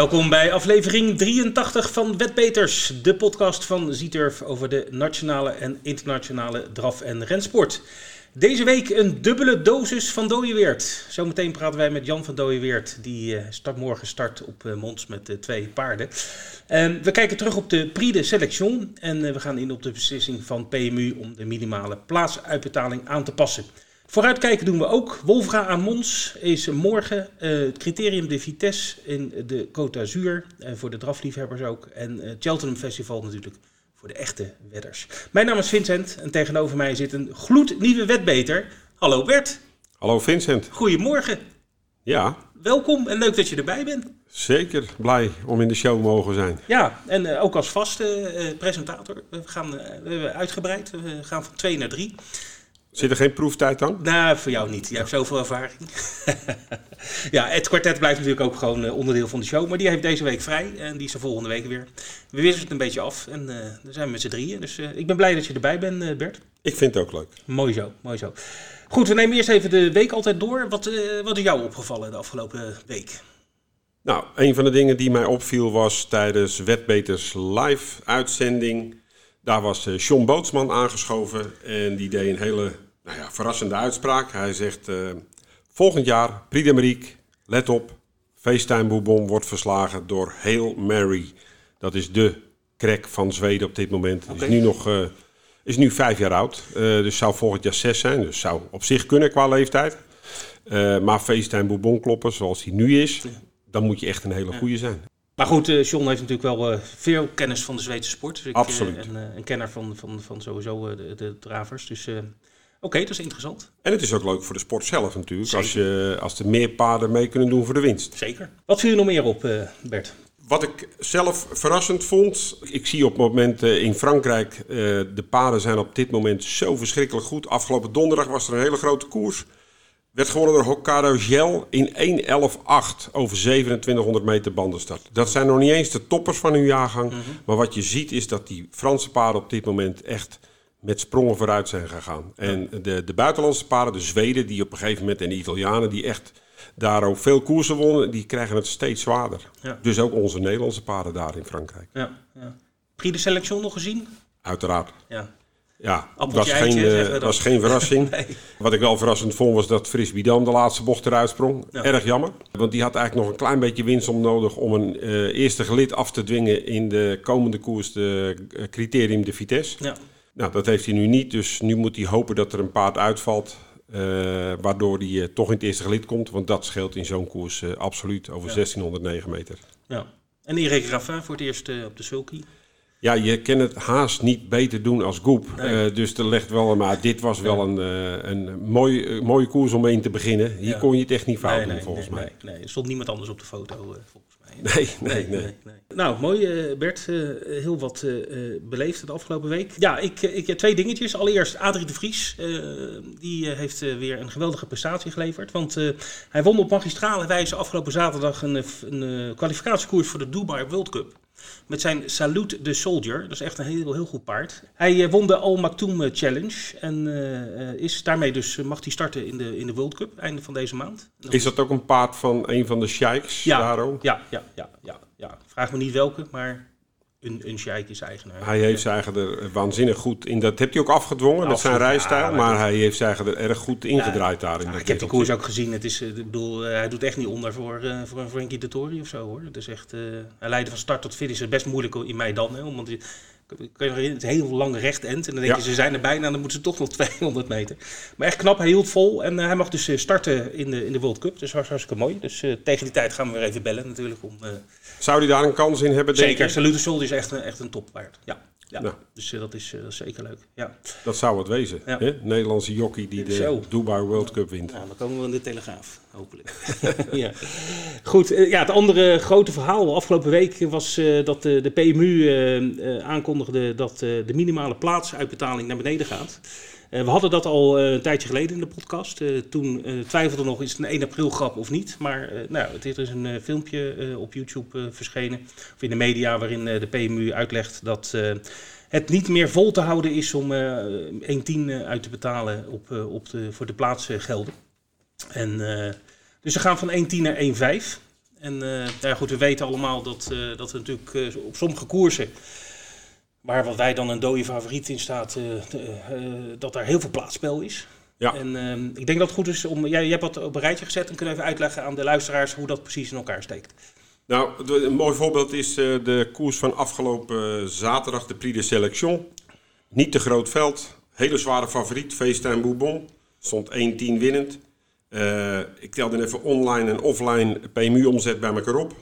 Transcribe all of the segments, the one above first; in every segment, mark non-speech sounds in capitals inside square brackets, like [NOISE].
Welkom bij aflevering 83 van Wetbeters, de podcast van Zieturf over de nationale en internationale draf- en rensport. Deze week een dubbele dosis van Dooyeweert. Zometeen praten wij met Jan van Dooyeweert, die uh, start morgen start op uh, Mons met twee paarden. Uh, we kijken terug op de Prix de Selection en we gaan in op de beslissing van PMU om de minimale plaatsuitbetaling aan te passen. Vooruitkijken doen we ook. Wolfga aan Mons is morgen het criterium de Vitesse in de Côte d'Azur. voor de drafliefhebbers ook. En het Cheltenham Festival natuurlijk voor de echte wedders. Mijn naam is Vincent en tegenover mij zit een gloednieuwe wetbeter. Hallo Bert. Hallo Vincent. Goedemorgen. Ja. Welkom en leuk dat je erbij bent. Zeker blij om in de show mogen zijn. Ja, en uh, ook als vaste uh, presentator. We gaan uh, we hebben uitgebreid. We gaan van twee naar drie. Zit er geen proeftijd aan? Nou, voor jou niet. Je hebt zoveel ervaring. [LAUGHS] ja, het kwartet blijft natuurlijk ook gewoon uh, onderdeel van de show. Maar die heeft deze week vrij en die is er volgende week weer. We wisselen het een beetje af en uh, dan zijn we met z'n drieën. Dus uh, ik ben blij dat je erbij bent, Bert. Ik vind het ook leuk. Mooi zo, mooi zo. Goed, we nemen eerst even de week altijd door. Wat, wat is jou opgevallen de afgelopen week? Nou, een van de dingen die mij opviel was tijdens Wetbeters live uitzending daar was uh, John Bootsman aangeschoven en die deed een hele nou ja, verrassende uitspraak. Hij zegt, uh, volgend jaar, Prix d'Amérique, let op, FaceTime Bourbon wordt verslagen door Hail Mary. Dat is de crack van Zweden op dit moment. Okay. Is nu nog... Uh, is nu vijf jaar oud, dus zou volgend jaar zes zijn. Dus zou op zich kunnen qua leeftijd. maar FaceTime Bourbon kloppen zoals hij nu is, dan moet je echt een hele goede zijn. Maar goed, uh, John heeft natuurlijk wel uh, veel kennis van de Zweedse sport. Dus ik, Absoluut. Uh, en een kenner van, van, van sowieso de, de dravers. Dus oké, okay, dat is interessant. En het is ook leuk voor de sport zelf natuurlijk. Als, je, als er meer paarden mee kunnen doen voor de winst. Zeker. Wat viel je nog meer op, Bert? Wat ik zelf verrassend vond, ik zie op het moment in Frankrijk, de paarden zijn op dit moment zo verschrikkelijk goed. Afgelopen donderdag was er een hele grote koers. Werd gewonnen door Hokkaido Gel in 1.11.8 over 2700 meter bandenstart. Dat zijn nog niet eens de toppers van hun jaargang. Mm-hmm. Maar wat je ziet is dat die Franse paarden op dit moment echt met sprongen vooruit zijn gegaan. En de, de buitenlandse paarden, de Zweden die op een gegeven moment en de Italianen die echt daar ook veel koersen wonnen, die krijgen het steeds zwaarder. Ja. Dus ook onze Nederlandse paarden daar in Frankrijk. Ja, ja. Prix de Selection nog gezien? Uiteraard. Ja. Ja, dat was, geen, uh, was geen verrassing. [LAUGHS] nee. Wat ik wel verrassend vond was dat Fris Bidam de laatste bocht eruit sprong. Ja. Erg jammer. Want die had eigenlijk nog een klein beetje winst om nodig om een uh, eerste gelid af te dwingen in de komende koers, de uh, criterium de Vitesse. Ja. Nou, dat heeft hij nu niet. Dus nu moet hij hopen dat er een paard uitvalt. waardoor hij toch in het eerste gelid komt. Want dat scheelt in zo'n koers absoluut over ja. 1609 meter. Ja. En Erik Raffin voor het eerst op de sulky. Ja, je kan het haast niet beter doen als Goep. Nee. Uh, dus er legt wel, maar dit was wel een, uh, een mooi, uh, mooie koers om in te beginnen. Hier ja. kon je het echt niet fout nee, doen, nee, volgens nee, mij. Nee, nee, er stond niemand anders op de foto, volgens mij. Nee, nee, nee. Nou, mooi Bert. heel wat beleefd de afgelopen week. Ja, ik, ik heb twee dingetjes. Allereerst Adrie de Vries. die heeft weer een geweldige prestatie geleverd. Want hij won op magistrale wijze afgelopen zaterdag een, een kwalificatiekoers voor de Dubai World Cup. Met zijn Salute the Soldier. Dat is echt een heel, heel goed paard. Hij uh, won de Al Maktoum Challenge. En uh, is daarmee dus, mag hij starten in de, in de World Cup. Einde van deze maand. Is dat ook een paard van een van de sheiks ja, daar ook? Ja, ja, ja, ja, ja. Vraag me niet welke, maar een, een sheik is eigenaar. Hij heeft zijn eigen er waanzinnig goed in. Dat heeft hij ook afgedwongen met zijn rijstijl. Maar hij heeft zijn eigen er erg goed ingedraaid daarin. Ik heb die koers ook gezien. Het is, ik bedoel, hij doet echt niet onder voor, uh, voor een Frankie Dettori of zo hoor. Het is echt, uh, hij leidde van start tot finish. Het is best moeilijk in mij dan. Hè, want kan je het heel lang recht end. En dan denk je, ze zijn er bijna, dan moeten ze toch nog [LAUGHS] 200 meter. Maar echt knap, hij hield vol. En uh, hij mag dus starten in de, in de World Cup. Dus dat was hartstikke mooi. Dus tegen die tijd gaan we weer even bellen natuurlijk om... Zou hij daar een kans in hebben? Zeker, Salute Soldier is echt een, echt een toppaard. Ja, ja. Nou. dus dat, is, uh, dat is zeker leuk. Ja. Dat zou het wezen. Ja. Hè? Nederlandse jockey die de Zo. Dubai World Cup wint. Nou, dan komen we in de Telegraaf, hopelijk. [LAUGHS] ja. Goed, uh, ja, het andere grote verhaal afgelopen week was dat de PMU aankondigde dat de minimale plaatsuitbetaling naar beneden gaat. Uh, we hadden dat al uh, een tijdje geleden in de podcast. Uh, toen twijfelden we nog, is het een 1 april grap of niet? Maar nou, het is een filmpje op YouTube verschenen, of in de media, waarin de PMU uitlegt dat het niet meer vol te houden is om 1,10 uit te betalen op, op de, voor de plaatsgelden. En, dus ze gaan van 1,10 naar 1,5. En nou ja, goed, we weten allemaal dat, dat er natuurlijk op sommige koersen, waar wat wij dan een dode favoriet in staat, dat daar heel veel plaatsspel is. Ja. En ehm, ik denk dat het goed is om. Jij, jij hebt wat op een rijtje gezet en kunnen even uitleggen aan de luisteraars hoe dat precies in elkaar steekt. Nou, een mooi voorbeeld is de koers van afgelopen zaterdag, de Prix de Selection. Niet te groot veld, hele zware favoriet, FaceTime Bourbon. Stond 1-10 winnend. Uh, ik telde even online en offline PMU-omzet bij elkaar op.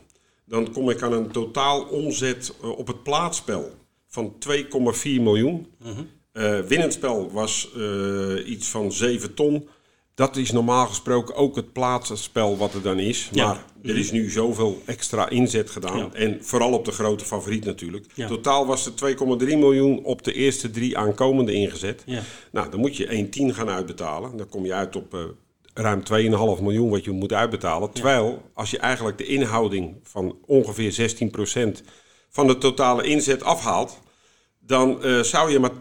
Dan kom ik aan een totaal omzet eh, op het plaatsspel van 2,4 miljoen. -huh. uh, winnendspel was uh, iets van 7 ton. Dat is normaal gesproken ook het plaatsspel wat er dan is. Ja. Maar er is nu zoveel extra inzet gedaan. Ja. En vooral op de grote favoriet natuurlijk. Ja. Totaal was er 2,3 miljoen op de eerste drie aankomende ingezet. Nou, dan moet je 1,10 gaan uitbetalen. Dan kom je uit op uh, ruim 2,5 miljoen wat je moet uitbetalen. Terwijl als je eigenlijk de inhouding van ongeveer 16% van de totale inzet afhaalt dan uh, zou je maar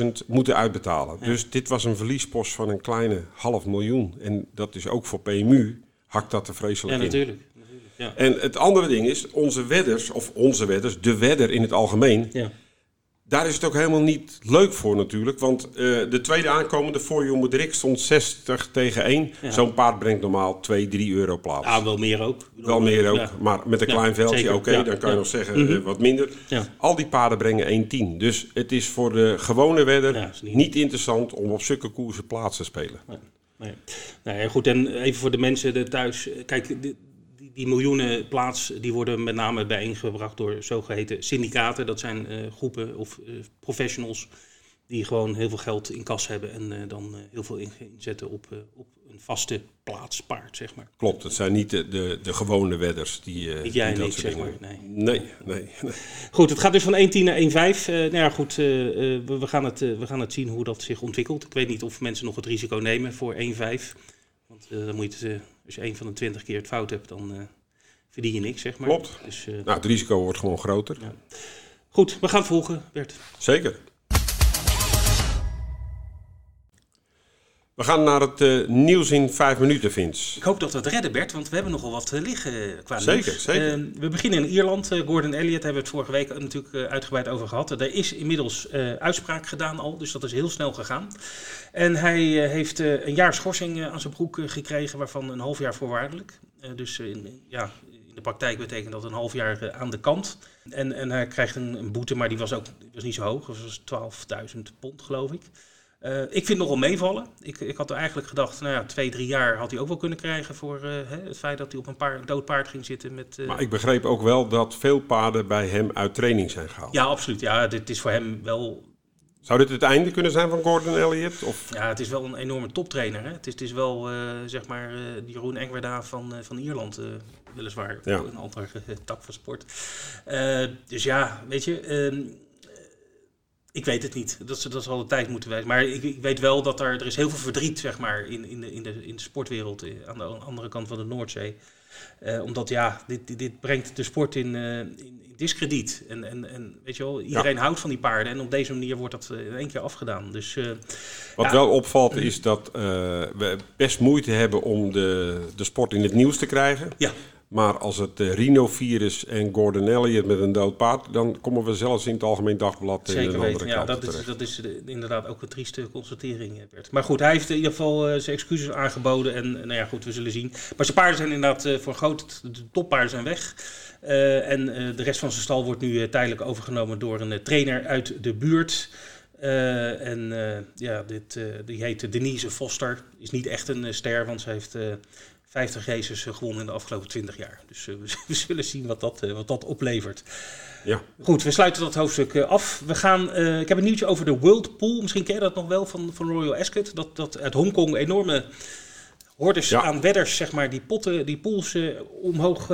2.040.000 moeten uitbetalen. Dus dit was een verliespost van een kleine half miljoen. En dat is ook voor PMU, hakt dat er vreselijk ja, in. Natuurlijk. natuurlijk ja. En het andere ding is, onze wedders, of onze wedders, de wedder in het algemeen... Ja daar is het ook helemaal niet leuk voor natuurlijk. Want uh, de tweede aankomende voor Jong stond 60 tegen 1. Ja. Zo'n paard brengt normaal 2, 3 euro plaats. Ja, wel meer ook. Wel meer ook. Ja. Maar met een klein veldje, oké, okay, dan kan je nog zeggen mm -hmm. uh, wat minder. Al die paarden brengen 1,10. Dus het is voor de gewone wedder niet, niet, interessant om op zulke koersen plaats te spelen. Nee. Nee. nee. goed, en even voor de mensen thuis. Kijk, die miljoenen plaats die worden met name bijeengebracht door zogeheten syndicaten. Dat zijn uh, groepen of uh, professionals die gewoon heel veel geld in kas hebben en uh, dan heel veel inzetten op, op een vaste plaatspaard, zeg maar. Klopt, het zijn niet de, de, de gewone wedders die. niet jij die en ik, zeg maar. Nee. Nee, nee, nee. Goed, het gaat dus van 1,10 naar 1,5. nou ja, goed, we, we, gaan het, we gaan het zien hoe dat zich ontwikkelt. Ik weet niet of mensen nog het risico nemen voor 1,5. Want dan moet je het als je een van de twintig keer het fout hebt, dan uh, verdien je niks, zeg maar. Klopt. Dus, uh, nou, het risico wordt gewoon groter. Ja. Goed, we gaan volgen, Bert. Zeker. We gaan naar het uh, nieuws in vijf minuten, Vince. Ik hoop dat we het redden, Bert, want we hebben nogal wat te liggen qua zeker, nieuws. Zeker, uh, we beginnen in Ierland. Uh, Gordon Elliott hebben we het vorige week natuurlijk uitgebreid over gehad. Er is inmiddels uitspraak gedaan al, dus dat is heel snel gegaan. En hij heeft een jaar schorsing aan zijn broek gekregen, waarvan een half jaar voorwaardelijk. dus in, ja, in de praktijk betekent dat een half jaar aan de kant. En, en hij krijgt een, een, boete, maar die was ook die was niet zo hoog. Dat was 12.000 pond, geloof ik. Uh, ik vind nogal meevallen. Ik, ik had er eigenlijk gedacht, nou ja, twee, drie jaar had hij ook wel kunnen krijgen voor uh, het feit dat hij op een paard, dood paard ging zitten. Met, uh... Maar ik begreep ook wel dat veel paarden bij hem uit training zijn gehaald. Ja, absoluut. Ja, dit is voor hem wel... Zou dit het einde kunnen zijn van Gordon Elliott? Of? Ja, het is wel een enorme toptrainer. Hè? Het, is, het is wel, zeg maar, Jeroen Engwerda van, van Ierland, weliswaar. Ja. Een andere tak van sport. dus ja, weet je ehm, ik weet het niet. Dat, dat zal de tijd moeten wijzen. Maar ik, ik, weet wel dat er, er is heel veel verdriet zeg maar, in, in, de, in, de, in de sportwereld eh, aan de andere kant van de Noordzee. Uh, omdat ja, dit, dit, dit, brengt de sport in, uh, in, in, discrediet. En, en, en weet je wel, iedereen ja. houdt van die paarden. En op deze manier wordt dat in één keer afgedaan. Dus, uh, Wat ja. wel opvalt is dat we best moeite hebben om de, de sport in het nieuws te krijgen. Ja. Maar als het uh, rhinovirus en Gordon Elliott met een dood paard, dan komen we zelfs in het Algemeen Dagblad Zeker in een andere weten. Ja, dat is, dat is de, inderdaad ook een trieste constatering, Bert. Maar goed, hij heeft in ieder geval uh, zijn excuses aangeboden en nou ja, goed, we zullen zien. Maar zijn paarden zijn inderdaad uh, voor groot, de toppaarden zijn weg. en de rest van zijn stal wordt nu tijdelijk overgenomen door een trainer uit de buurt. en ja, dit, die heet Denise Foster. Is niet echt een ster, want ze heeft 50 races gewonnen in de afgelopen 20 jaar. Dus uh, [LAUGHS] we, zullen zien wat dat, uh, wat dat oplevert. Ja. Goed, we sluiten dat hoofdstuk uh, af. We gaan, ik heb een nieuwtje over de World Pool. Misschien ken je dat nog wel van, van Royal Ascot. Dat, dat uit Hongkong enorme hordes ja. aan wedders, zeg maar, die potten, die pools omhoog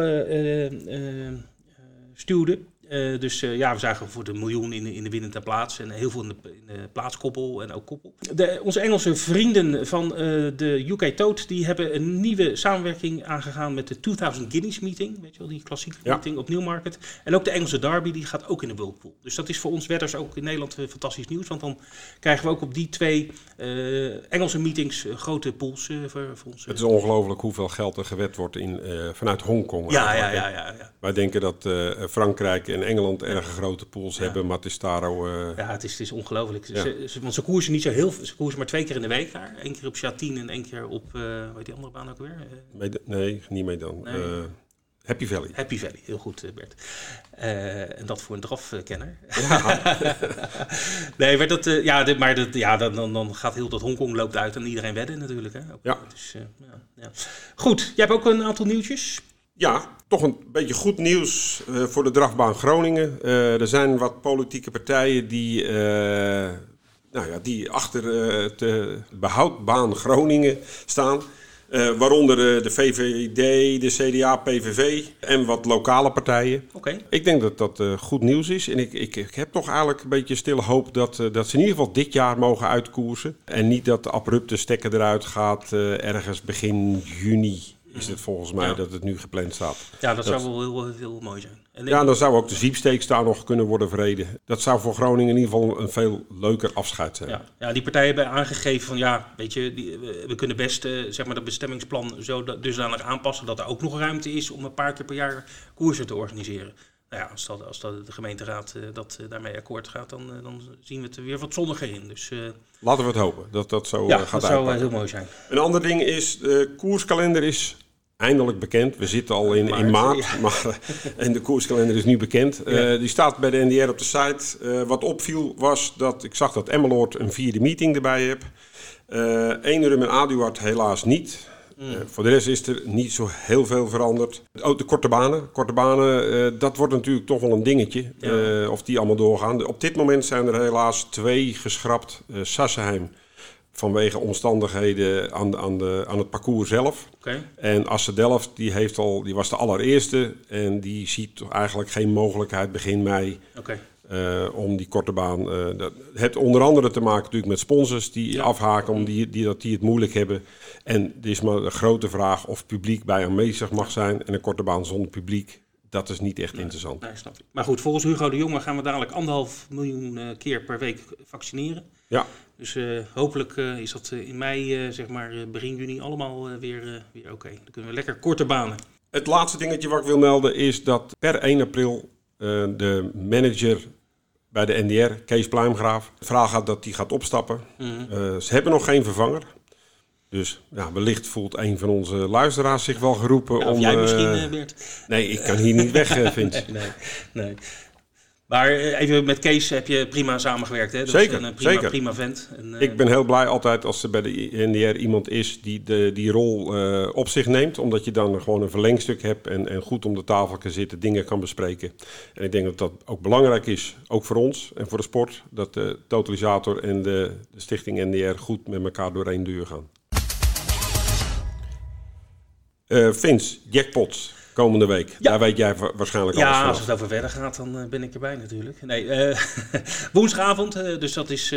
stuwden. Uh, dus uh, ja, we zagen voor de miljoen in, in de winnende plaats en heel veel in de, in de plaatskoppel en ook koppel. De, onze Engelse vrienden van uh, de UK Toad, die hebben een nieuwe samenwerking aangegaan met de 2000 Guineas meeting. Weet je wel, die klassieke ja. meeting op Newmarket. En ook de Engelse Derby, die gaat ook in de Whirlpool. Dus dat is voor ons wedders ook in Nederland fantastisch nieuws, want dan krijgen we ook op die twee Engelse meetings grote pools voor, voor ons. Het is ongelooflijk hoeveel geld er gewet wordt in, vanuit Hongkong. Ja, ja, ja, ja, ja. Wij denken dat Frankrijk en Engeland erg grote pools hebben, maar het is daar ook... Uh... Ja, het is, het is ongelooflijk. Ze, want ze koersen niet zo heel Ze koersen maar twee keer in de week daar. Eén keer op Chatine en één keer op, uh, hoe die andere baan ook weer? Uh, nee, niet mee dan. Nee. Happy Valley. Happy Valley, heel goed Bert. en dat voor een drafkenner. Ja. [LAUGHS] nee, maar, dat, ja, dit, maar dat, ja, dan, dan gaat heel dat Hongkong loopt uit en iedereen wedden natuurlijk. Hè? Ook, ja. Dus, ja, ja. Goed, jij hebt ook een aantal nieuwtjes. Ja, toch een beetje goed nieuws uh, voor de drafbaan Groningen. Uh, er zijn wat politieke partijen die, uh, nou ja, die achter de behoudbaan Groningen staan. waaronder de VVD, de CDA, PVV en wat lokale partijen. Okay. Ik denk dat dat goed nieuws is. En ik, ik, ik, heb toch eigenlijk een beetje stille hoop dat, dat ze in ieder geval dit jaar mogen uitkoersen. En niet dat de abrupte stekker eruit gaat ergens begin juni is het volgens mij dat het nu gepland staat. Ja, dat, zou wel heel, heel mooi zijn. En ja, dan zou ook de Ziepsteeks daar nog kunnen worden verreden. Dat zou voor Groningen in ieder geval een veel leuker afscheid zijn. Ja, ja die partijen hebben aangegeven van ja, weet je, die, we kunnen best uh, zeg maar dat bestemmingsplan zo dusdanig aanpassen dat er ook nog ruimte is om een paar keer per jaar koersen te organiseren. Nou ja, als, dat, als dat de gemeenteraad uh, dat uh, daarmee akkoord gaat, dan, dan zien we het er weer wat zonniger in. Dus, Laten we het hopen dat dat zo ja, gaat dat zou heel mooi zijn. Een ander ding is, de koerskalender is eindelijk bekend. We zitten al in, in maart, [LAUGHS] maar, en de koerskalender is nu bekend. Uh, die staat bij de NDR op de site. Uh, wat opviel was dat ik zag dat Emmeloord een vierde meeting erbij heeft. Uh, Eenrum en Aduard helaas niet. Mm. voor de rest is er niet zo heel veel veranderd. Oh, de korte banen. Korte banen, dat wordt natuurlijk toch wel een dingetje. Ja. of die allemaal doorgaan. Op dit moment zijn er helaas twee geschrapt. Sassenheim vanwege omstandigheden aan, aan, de, aan het parcours zelf. Okay. En Asse Delft die heeft al, die was de allereerste en die ziet toch eigenlijk geen mogelijkheid begin mei okay. uh, om die korte baan. Uh, dat heeft onder andere te maken natuurlijk met sponsors die ja. afhaken, om die, die, dat die het moeilijk hebben. En er is maar een grote vraag of publiek bij aanwezig mag zijn en een korte baan zonder publiek. Dat is niet echt nee, interessant. Nee, snap ik. Maar goed, volgens Hugo de Jonge gaan we dadelijk anderhalf miljoen uh, keer per week vaccineren. Ja. Dus uh, hopelijk uh, is dat in mei, zeg maar begin juni, allemaal weer, weer oké. Okay. Dan kunnen we lekker korte banen. Het laatste dingetje wat ik wil melden is dat per 1 april de manager bij de NDR, Kees Pluimgraaf, verhaal gaat dat hij gaat opstappen. Mm -hmm. ze hebben nog geen vervanger. Dus ja, wellicht voelt een van onze luisteraars zich wel geroepen ja, of om... jij misschien, uh, Beert? Nee, ik kan hier niet weg, Vince. [LAUGHS] nee, nee. Maar even met Kees heb je prima samengewerkt, hè? Dat zeker, is een prima, zeker. prima vent. En, uh... Ik ben heel blij altijd als er bij de NDR iemand is die de, die rol uh, op zich neemt. Omdat je dan gewoon een verlengstuk hebt en, en goed om de tafel kan zitten, dingen kan bespreken. En ik denk dat dat ook belangrijk is, ook voor ons en voor de sport. Dat de totalisator en de, de stichting NDR goed met elkaar door één deur gaan. Uh, Vince, jackpots komende week. Ja. Daar weet jij waarschijnlijk ja, alles van. als het over verder gaat, dan uh, ben ik erbij natuurlijk. Nee, uh, [LAUGHS] woensdagavond, uh, dus dat is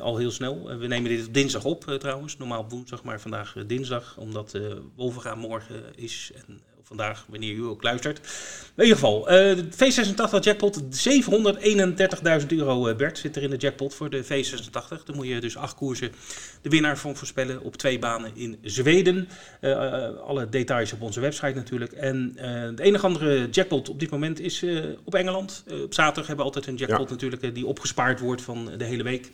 al heel snel. we nemen dit op dinsdag op trouwens. Normaal op woensdag, maar vandaag dinsdag. Omdat Wolvengaan morgen is en vandaag, wanneer u ook luistert. In ieder geval, uh, V86 jackpot, 731.000 euro uh, Bert zit er in de jackpot voor de V86. Dan moet je dus acht koersen de winnaar van voorspellen op twee banen in Zweden. Uh, alle details op onze website natuurlijk. En de enige andere jackpot op dit moment is op Engeland. op zaterdag hebben we altijd een jackpot ja. natuurlijk die opgespaard wordt van de hele week.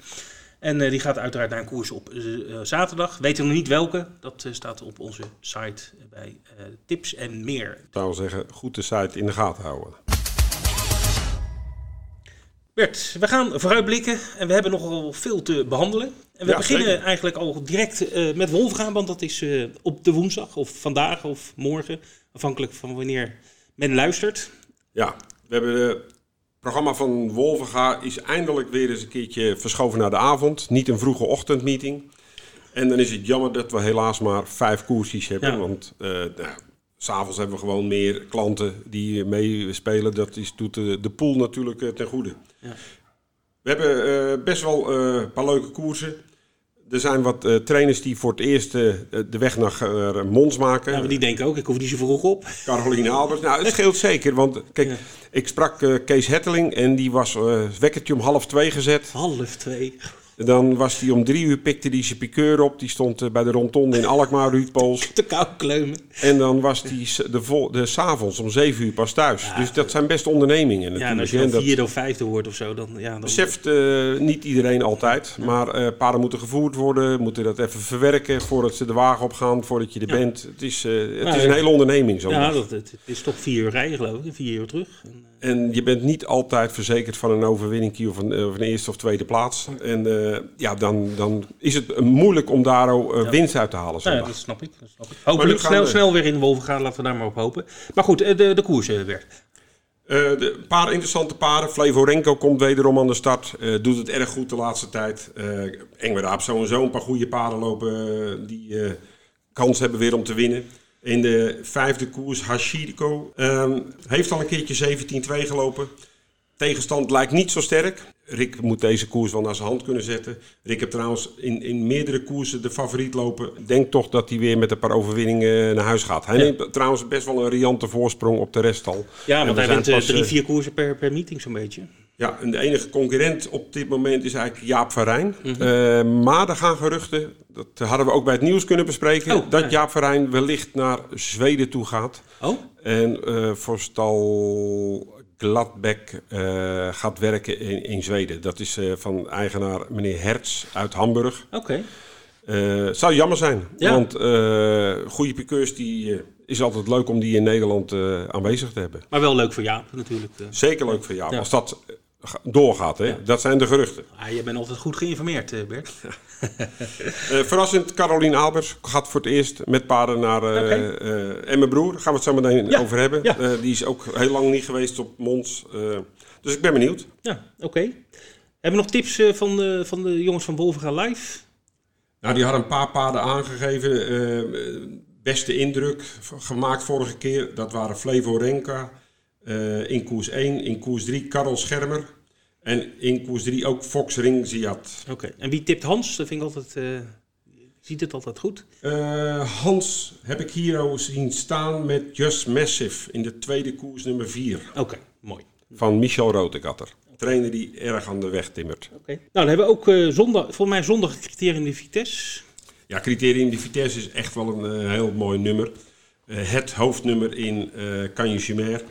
En uh, die gaat uiteraard naar een koers op uh, zaterdag. Weten nog niet welke. Dat uh, staat op onze site bij tips en meer. Ik zou zeggen, goed de site in de gaten houden. Bert, we gaan vooruitblikken en we hebben nogal veel te behandelen. En we Ja, beginnen zeker. eigenlijk al direct eh, met Wolfgaan, want dat is eh, op de woensdag of vandaag of morgen, afhankelijk van wanneer men luistert. Ja, we hebben programma van Wolvenga is eindelijk weer eens een keertje verschoven naar de avond. Niet een vroege ochtendmeeting. En dan is het jammer dat we helaas maar vijf koersjes hebben. Ja. Want eh, nou, s'avonds hebben we gewoon meer klanten die meespelen. Dat is, doet de, de pool natuurlijk ten goede. Ja. We hebben best wel een paar leuke koersen. Er zijn wat uh, trainers die voor het eerst uh, de weg naar uh, Mons maken. Ja, maar die denken ook, ik hoef niet zo vroeg op. [LAUGHS] Caroline Albers. Nou, het scheelt zeker. Want kijk, ja. ik sprak Kees Hetteling en die was wekkertje om half twee gezet. Half twee. Dan was hij om drie uur, pikte hij zijn piqueur op. Die stond eh, bij de rondonde in Alkmaar, Ruud Pools. [LAUGHS] Te kou kleumen. En dan was hij de, vol, de s'avonds om zeven uur pas thuis. dus dat zijn best ondernemingen natuurlijk. Ja, en als je dan vierde of vijfde wordt of zo, dan... Ja, dan... Beseft uh, niet iedereen altijd. Maar uh, paarden moeten gevoerd worden, moeten dat even verwerken voordat ze de wagen opgaan, voordat je er bent. Het is, uh, het is een hele onderneming zo. Ja, dat, het, is toch vier uur rijden geloof ik, vier uur terug. En, en je bent niet altijd verzekerd van een overwinning of een, of een eerste of tweede plaats. En uh, ja, dan, dan is het moeilijk om daar uh, winst uit te halen. Ja, dat snap ik. Dat snap ik. Hopelijk snel, snel weer in Wolven gaan, laten we daar maar op hopen. Maar goed, de, de koers. Uh, de paar interessante paren. Flevorenko komt wederom aan de start. Uh, doet het erg goed de laatste tijd. Uh, Engwer Aap sowieso een paar goede paarden lopen die kans hebben weer om te winnen. In de vijfde koers, Hashiko, um, heeft al een keertje 17-2 gelopen. Tegenstand lijkt niet zo sterk. Rick moet deze koers wel naar zijn hand kunnen zetten. Rick heeft trouwens in, in meerdere koersen de favoriet lopen. Denk toch dat hij weer met een paar overwinningen naar huis gaat. Hij neemt trouwens best wel een riante voorsprong op de rest al. Ja, want hij wint pas, drie, vier koersen per, per meeting zo'n beetje. Ja, en de enige concurrent op dit moment is eigenlijk Jaap van Rijn. Mm -hmm. uh, maar er gaan geruchten, dat hadden we ook bij het nieuws kunnen bespreken, oh, dat ja. Jaap van Rijn wellicht naar Zweden toe gaat. Oh? En uh, voorstal Gladbeck uh, gaat werken in, in Zweden. Dat is van eigenaar meneer Hertz uit Hamburg. Oké. Okay. Uh, zou jammer zijn, ja. want goede piqueurs die is altijd leuk om die in Nederland aanwezig te hebben. Maar wel leuk voor Jaap natuurlijk. Zeker leuk voor Jaap. Ja. Als dat doorgaat. Hè? Ja. Dat zijn de geruchten. Ah, je bent altijd goed geïnformeerd, eh, Bert. uh, [LAUGHS] verrassend, Caroline Albers gaat voor het eerst met paarden naar okay. en mijn broer. Daar gaan we het zo meteen ja. over hebben. Ja. die is ook heel lang niet geweest op Mons. dus ik ben benieuwd. Ja, oké. Okay. Hebben we nog tips van, de, van de jongens van Wolvenga Live? Nou, die hadden een paar paarden aangegeven. beste indruk gemaakt vorige keer. Dat waren Flevo Renka. Uh, in koers 1, in koers 3 Karel Schermer. En in koers 3 ook Fox Ring Ziad. Oké, okay. en wie tipt Hans? Dat vind ik altijd. Uh, ziet het altijd goed? Uh, Hans heb ik hier zien staan met Just Massive in de tweede koers nummer 4. Oké, okay, mooi. Van Michel Rotegatter. Trainer die erg aan de weg timmert. Oké. Okay. Nou, dan hebben we ook zondag, voor mij zondag criterium de Vitesse. Ja, criterium de Vitesse is echt wel een heel mooi nummer. het hoofdnummer in uh, Chimère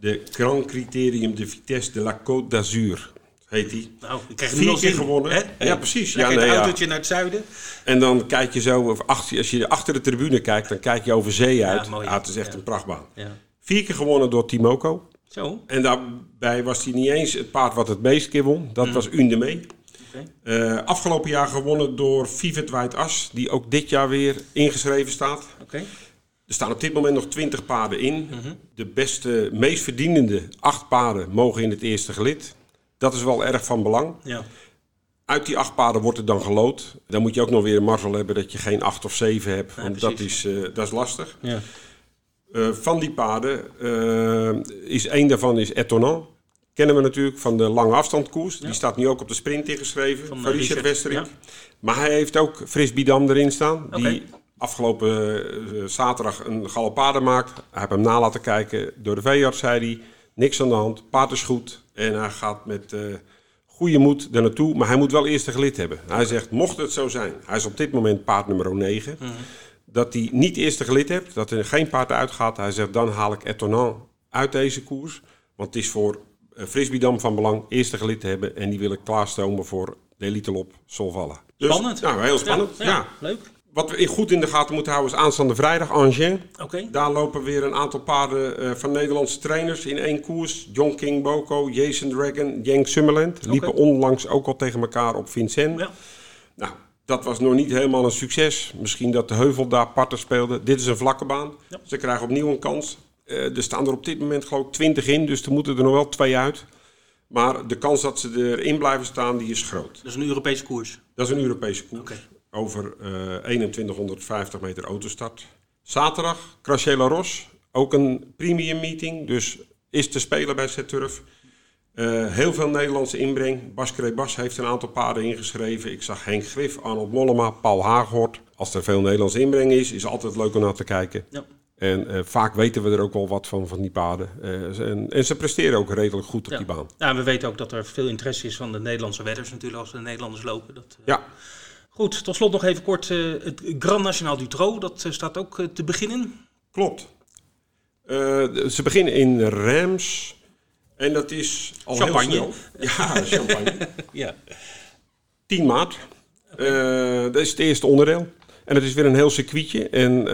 de Grand Criterium de Vitesse de la Côte d'Azur. Heet die. Nou, ik krijg Vier keer gewonnen. Hè? Ja, precies. Ja, nee, een autootje naar het zuiden. En dan kijk je zo, als je achter de tribune kijkt, dan kijk je over zee uit. Ja, mooi, ah, het is echt een prachtbaan. Vier keer gewonnen door Timoko. Zo. En daarbij was hij niet eens het paard wat het meest keer won. Dat mm. was Undeme. Okay. Uh, afgelopen jaar gewonnen door Vivet White As, die ook dit jaar weer ingeschreven staat. Okay. Er staan op dit moment nog 20 paarden in. Mm -hmm. De beste, meest verdienende acht paarden mogen in het eerste gelid. Dat is wel erg van belang. Ja. Uit die acht paarden wordt er dan gelood. Dan moet je ook nog weer een marvel hebben dat je geen acht of zeven hebt. Ja, want dat is, uh, dat is lastig. Ja. Uh, van die paarden uh, is één daarvan is Etonnant. Kennen we natuurlijk van de lange afstandkoers. Die staat nu ook op de sprint ingeschreven. Van, van Richard. Maar hij heeft ook Fris Bidam erin staan. Okay. Die afgelopen uh, zaterdag een galopade maakt. Hij heeft hem na laten kijken door de veearts, zei hij. Niks aan de hand, paard is goed. En hij gaat met uh, goede moed er naartoe. Maar hij moet wel eerst een gelid hebben. Hij zegt, mocht het zo zijn, hij is op dit moment paard nummer 9... Mm. dat hij niet eerste gelid hebt, dat er geen paard uitgaat. Hij zegt, dan haal ik Etonant uit deze koers. Want het is voor uh, Frisbidam van belang eerste gelid te hebben. En die wil ik klaarstomen voor de elite lop Solvalla. Dus, spannend. Nou, heel spannend, ja. ja. Leuk. Wat we goed in de gaten moeten houden is aanstaande vrijdag Angers. Okay. Daar lopen weer een aantal paarden uh, van Nederlandse trainers in één koers. John King Boko, Jason Dragon, Jenk Summerland. Liepen okay. onlangs ook al tegen elkaar op Vincent. Ja. Nou, dat was nog niet helemaal een succes. Misschien dat de heuvel daar parten speelde. Dit is een vlakke baan. Ja. Ze krijgen opnieuw een kans. Uh, er staan er op dit moment geloof ik 20 in, dus er moeten er nog wel twee uit. Maar de kans dat ze erin blijven staan, die is groot. Dat is een Europese koers? Dat is een Europese koers. Okay over uh, 2150 meter autostart. Zaterdag, Crachela Ros. Ook een premium meeting, dus is te spelen bij Z-Turf. Uh, heel veel Nederlandse inbreng. Bas Bas heeft een aantal paarden ingeschreven. Ik zag Henk Grif, Arnold Mollema, Paul Haaghoort. Als er veel Nederlandse inbreng is, is altijd leuk om naar te kijken. Ja. En uh, vaak weten we er ook wel wat van, van die paarden. Uh, en, en, ze presteren ook redelijk goed op ja. die baan. Ja, we weten ook dat er veel interesse is van de Nederlandse wedders natuurlijk als de Nederlanders lopen. Dat, uh... Ja. Goed, tot slot nog even kort het Grand National du Trot. Dat staat ook te beginnen. Klopt. ze beginnen in Reims. En dat is al champagne. heel snel. Ja, champagne. [LAUGHS] ja. 10 maart. Dat is het eerste onderdeel. En het is weer een heel circuitje. En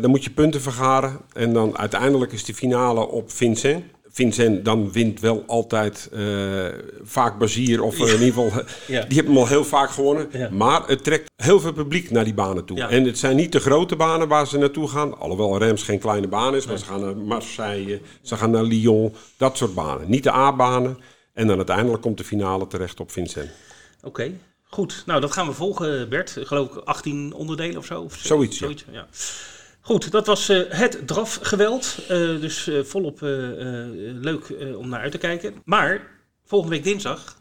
dan moet je punten vergaren. En dan uiteindelijk is de finale op Vincent. Vincent dan wint wel altijd uh, vaak Bazier. Of ja. in ieder geval, [LAUGHS] ja. die hebben hem al heel vaak gewonnen. Ja. Maar het trekt heel veel publiek naar die banen toe. En het zijn niet de grote banen waar ze naartoe gaan. Alhoewel Rems geen kleine baan is. Maar ze gaan naar Marseille, ze gaan naar Lyon. Dat soort banen. Niet de A-banen. En dan uiteindelijk komt de finale terecht op Vincent. Oké. Okay. Goed, nou dat gaan we volgen Bert. Geloof ik 18 onderdelen of zo? Of zoiets, zoiets ja. Goed, dat was uh, het drafgeweld. Uh, dus uh, volop leuk om naar uit te kijken. Maar volgende week dinsdag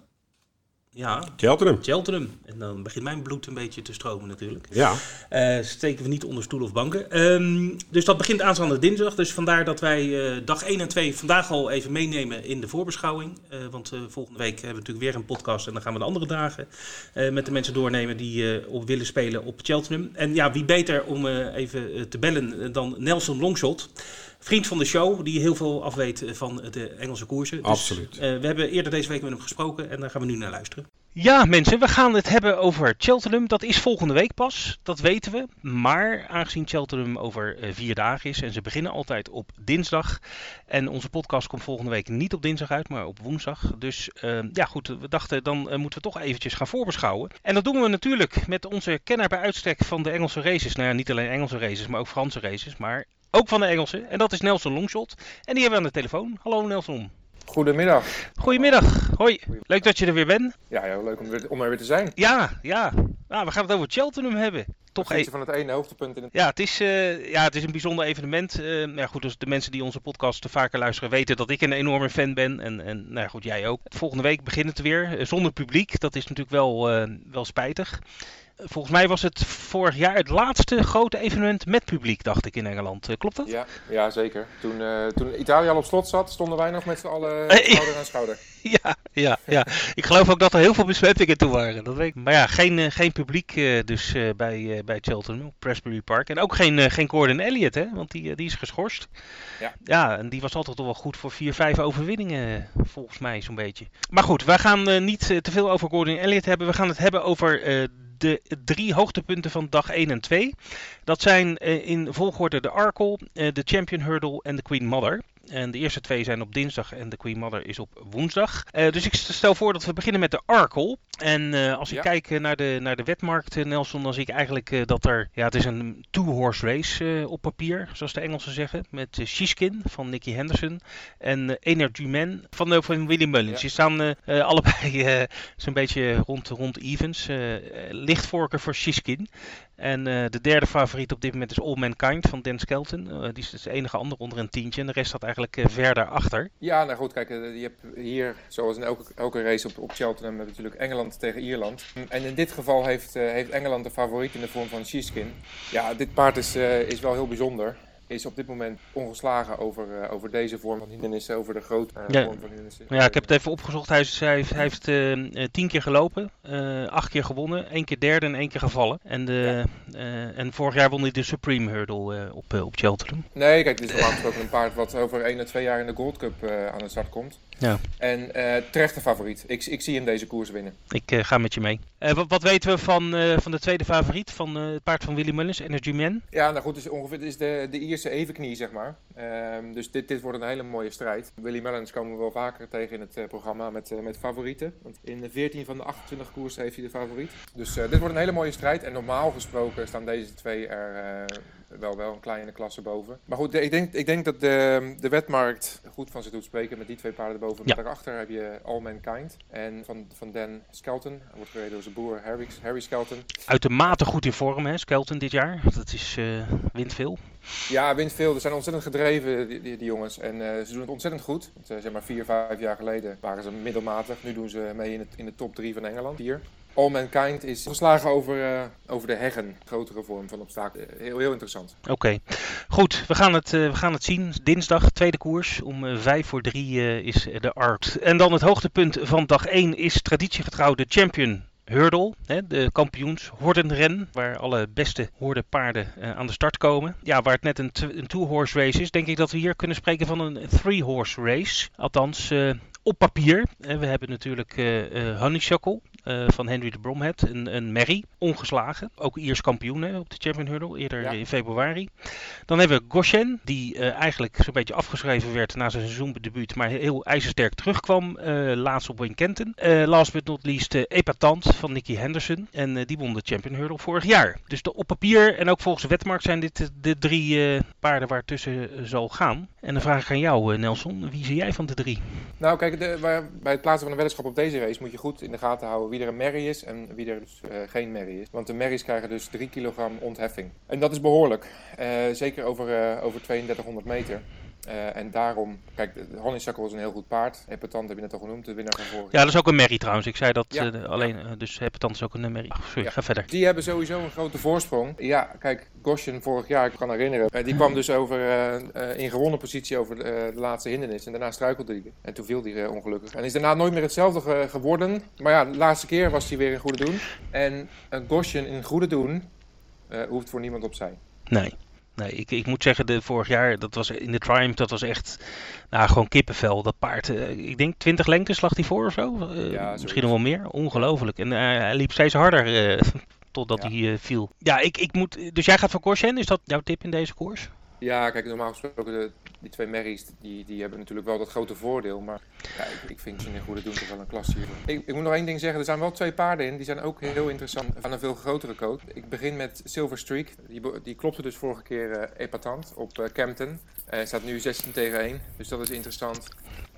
ja. Cheltenham. Cheltenham. En dan begint mijn bloed een beetje te stromen natuurlijk. Ja. Uh, steken we niet onder stoel of banken. Um, dus dat begint aanstaande dinsdag. Dus vandaar dat wij uh, dag 1 en 2 vandaag al even meenemen in de voorbeschouwing. Uh, want volgende week hebben we natuurlijk weer een podcast. En dan gaan we de andere dagen met de mensen doornemen die op willen spelen op Cheltenham. En ja, wie beter om even te bellen dan Nelson Longshot vriend van de show, die heel veel afweet van de Engelse koersen. Dus, Absoluut. Uh, we hebben eerder deze week met hem gesproken en daar gaan we nu naar luisteren. Ja, mensen, we gaan het hebben over Cheltenham. Dat is volgende week pas, dat weten we. Maar aangezien Cheltenham over uh, vier dagen is en ze beginnen altijd op dinsdag. En onze podcast komt volgende week niet op dinsdag uit, maar op woensdag. Dus uh, ja, goed, we dachten dan moeten we toch eventjes gaan voorbeschouwen. En dat doen we natuurlijk met onze kenner bij uitstek van de Engelse races. Nou ja, niet alleen Engelse races, maar ook Franse races. Maar ook van de Engelsen. En dat is Nelson Longshot. En die hebben we aan de telefoon. Hallo Nelson. Goedemiddag. Goedemiddag. Hoi. Leuk dat je er weer bent. Ja, ja leuk om, weer, om er weer te zijn. Ja, ja. Nou, we gaan het over Cheltenham hebben. Toch even van het ene hoogtepunt in het... Ja, het is, uh, ja, het is een bijzonder evenement. Uh, goed, dus de mensen die onze podcast vaker luisteren weten dat ik een enorme fan ben. En, en nou goed, jij ook. Volgende week begint het weer. zonder publiek. Dat is natuurlijk wel, wel spijtig volgens mij was het vorig jaar het laatste grote evenement met publiek, dacht ik, in Engeland. klopt dat? Ja, ja zeker. Toen, uh, toen Italië al op slot zat, stonden wij nog met z'n allen schouder aan schouder. [LAUGHS] Ja, ja, ja. ik geloof ook dat er heel veel besmettingen toe waren. Dat weet ik. Maar ja, geen, geen publiek uh, dus bij, bij Cheltenham op Presbury Park. En ook geen, geen Gordon Elliott, hè? want die, die is geschorst. Ja. ja, en die was altijd toch wel goed voor 4, 5 overwinningen, volgens mij zo'n beetje. Maar goed, wij gaan niet te veel over Gordon Elliott hebben. We gaan het hebben over de drie hoogtepunten van dag 1 en 2. Dat zijn in volgorde de Arkle, de Champion Hurdle en de Queen Mother. En de eerste twee zijn op dinsdag en de Queen Mother is op woensdag. Uh, dus ik stel voor dat we beginnen met de Arkle. En uh, als ik ja. kijk naar de, naar de wetmarkt, Nelson, dan zie ik eigenlijk dat er... Ja, het is een two-horse race op papier, zoals de Engelsen zeggen. Met Shishkin van Nicky Henderson en Energy Man van, van Willy Mullins. Ja. Die staan allebei [LAUGHS] zo'n beetje rond, rond evens. lichtvorken voor Shishkin. En uh, de derde favoriet op dit moment is All Mankind van Dan Skelton. Uh, die is dus de enige ander onder een tientje. En de rest staat eigenlijk uh, verder achter. Ja, nou goed, kijk, je hebt hier, zoals in elke, race op, op Cheltenham, natuurlijk Engeland tegen Ierland. En in dit geval heeft, heeft Engeland de favoriet in de vorm van Sheeskin. Ja, dit paard is, is wel heel bijzonder is op dit moment ongeslagen over, uh, over deze vorm van hindernissen, over de grote uh, ja. vorm van hindernissen. Ja, ik heb het even opgezocht. Hij, is, hij heeft, hij heeft uh, tien keer gelopen, acht keer gewonnen, één keer derde en één keer gevallen. En, de, ja. en vorig jaar won hij de Supreme Hurdle op, op Cheltenham. Nee, kijk, dit is normaal gesproken een paard wat over één à twee jaar in de Gold Cup aan de start komt. Ja. En terecht de favoriet. Ik, ik zie hem deze koers winnen. Ik ga met je mee. Wat, wat, weten we van, van de tweede favoriet, van het paard van Willy Mullins, Energy Man? Ja, nou goed, dus ongeveer is de, de Ierse evenknie, zeg maar. Um, dus dit, dit wordt een hele mooie strijd. Willy Mullins komen we wel vaker tegen in het uh, programma met, uh, met favorieten. Want in de 14 van de 28 koersen heeft hij de favoriet. Dus uh, dit wordt een hele mooie strijd. En normaal gesproken staan deze twee er wel, wel een kleine klasse boven. Maar goed, ik denk, ik denk dat de, de wetmarkt goed van zich doet spreken met die twee paarden erboven. Ja. Maar daarachter heb je All Mankind. En van, van Dan Skelton. Hij wordt gereden door zijn broer Harry, Harry Skelton. Uitermate goed in vorm, hè, Skelton dit jaar. Dat is uh, wint veel. Ja, wint veel. Ze zijn ontzettend gedreven, die, die, die jongens. En uh, ze doen het ontzettend goed. Want, uh, zeg maar vier, vijf jaar geleden waren ze middelmatig. Nu doen ze mee in, het, in de top drie van Engeland. Hier. All Mankind is geslagen over, uh, over de heggen. Grotere vorm van obstakel. Heel, heel interessant. Oké. Goed, we gaan, het, we gaan het zien. Dinsdag, tweede koers. Om vijf voor drie is de art. En dan het hoogtepunt van dag 1 is traditiegetrouw de champion Hurdle, hè, de kampioens hordenren, waar alle beste hordenpaarden uh, aan de start komen. Ja, waar het net een, two-horse race is, denk ik dat we hier kunnen spreken van een three-horse race. Althans, uh, op papier. We hebben natuurlijk uh, Honeysuckle uh, van Henry de Bromhead, een, een Merry, ongeslagen. Ook Iers kampioen hè, op de Champion Hurdle, eerder ja. in februari. Dan hebben we Goshen, die uh, eigenlijk zo'n beetje afgeschreven werd na zijn seizoendebuut, maar heel ijzersterk terugkwam. Uh, laatst op Wincanton. last but not least Epatant van Nicky Henderson. En die won de Champion Hurdle vorig jaar. Dus de, op papier en ook volgens de wetmarkt zijn dit de, de drie paarden waar tussen zal gaan. En dan vraag ik aan jou, Nelson, wie zie jij van de drie? Nou, kijk, de, waar, bij het plaatsen van een weddenschap op deze race moet je goed in de gaten houden wie er een merrie is en wie er dus uh, geen merrie is. Want de merries krijgen dus 3 kilogram ontheffing. En dat is behoorlijk. Uh, zeker over, uh, over 3200 meter. Uh, en daarom, kijk, de Honeysuckle is een heel goed paard. Hepatant heb je net al genoemd, de winnaar van vorig Ja, dat is ook een merrie trouwens. Ik zei dat ja, uh, alleen, ja. dus Hepatant is ook een merrie. Oh, sorry, ja. ga verder. Die hebben sowieso een grote voorsprong. Ja, kijk, Goshen vorig jaar, ik kan herinneren, uh, die kwam [LAUGHS] dus over, in gewonnen positie over de, de, laatste hindernis. En daarna struikelde hij. En toen viel hij ongelukkig. En is daarna nooit meer hetzelfde ge geworden. Maar ja, de laatste keer was hij weer in goede doen. En Goshen in goede doen hoeft voor niemand opzij. Nee. Nee, ik, ik moet zeggen, de, vorig jaar, dat was in de Triumph, dat was echt, nou, gewoon kippenvel. Dat paard, uh, ik denk 20 lengtes lag hij voor of zo. Uh, ja, misschien nog wel meer. Ongelooflijk. En uh, hij liep steeds harder [LAUGHS] totdat ja. hij viel. Ja, ik, ik moet, dus jij gaat voor Corsen, is dat jouw tip in deze koers? Ja, kijk, normaal gesproken, de, die twee merries, die, die hebben natuurlijk wel dat grote voordeel. Maar ja, ik, ik vind ze in goede doen toch wel een klasse hier. Ik, ik moet nog één ding zeggen, er zijn wel twee paarden in, die zijn ook heel interessant van een veel grotere coat. Ik begin met Silver Streak, die, die klopte dus vorige keer uh, epatant op uh, Campton. Uh, staat nu 16 tegen 1, dus dat is interessant.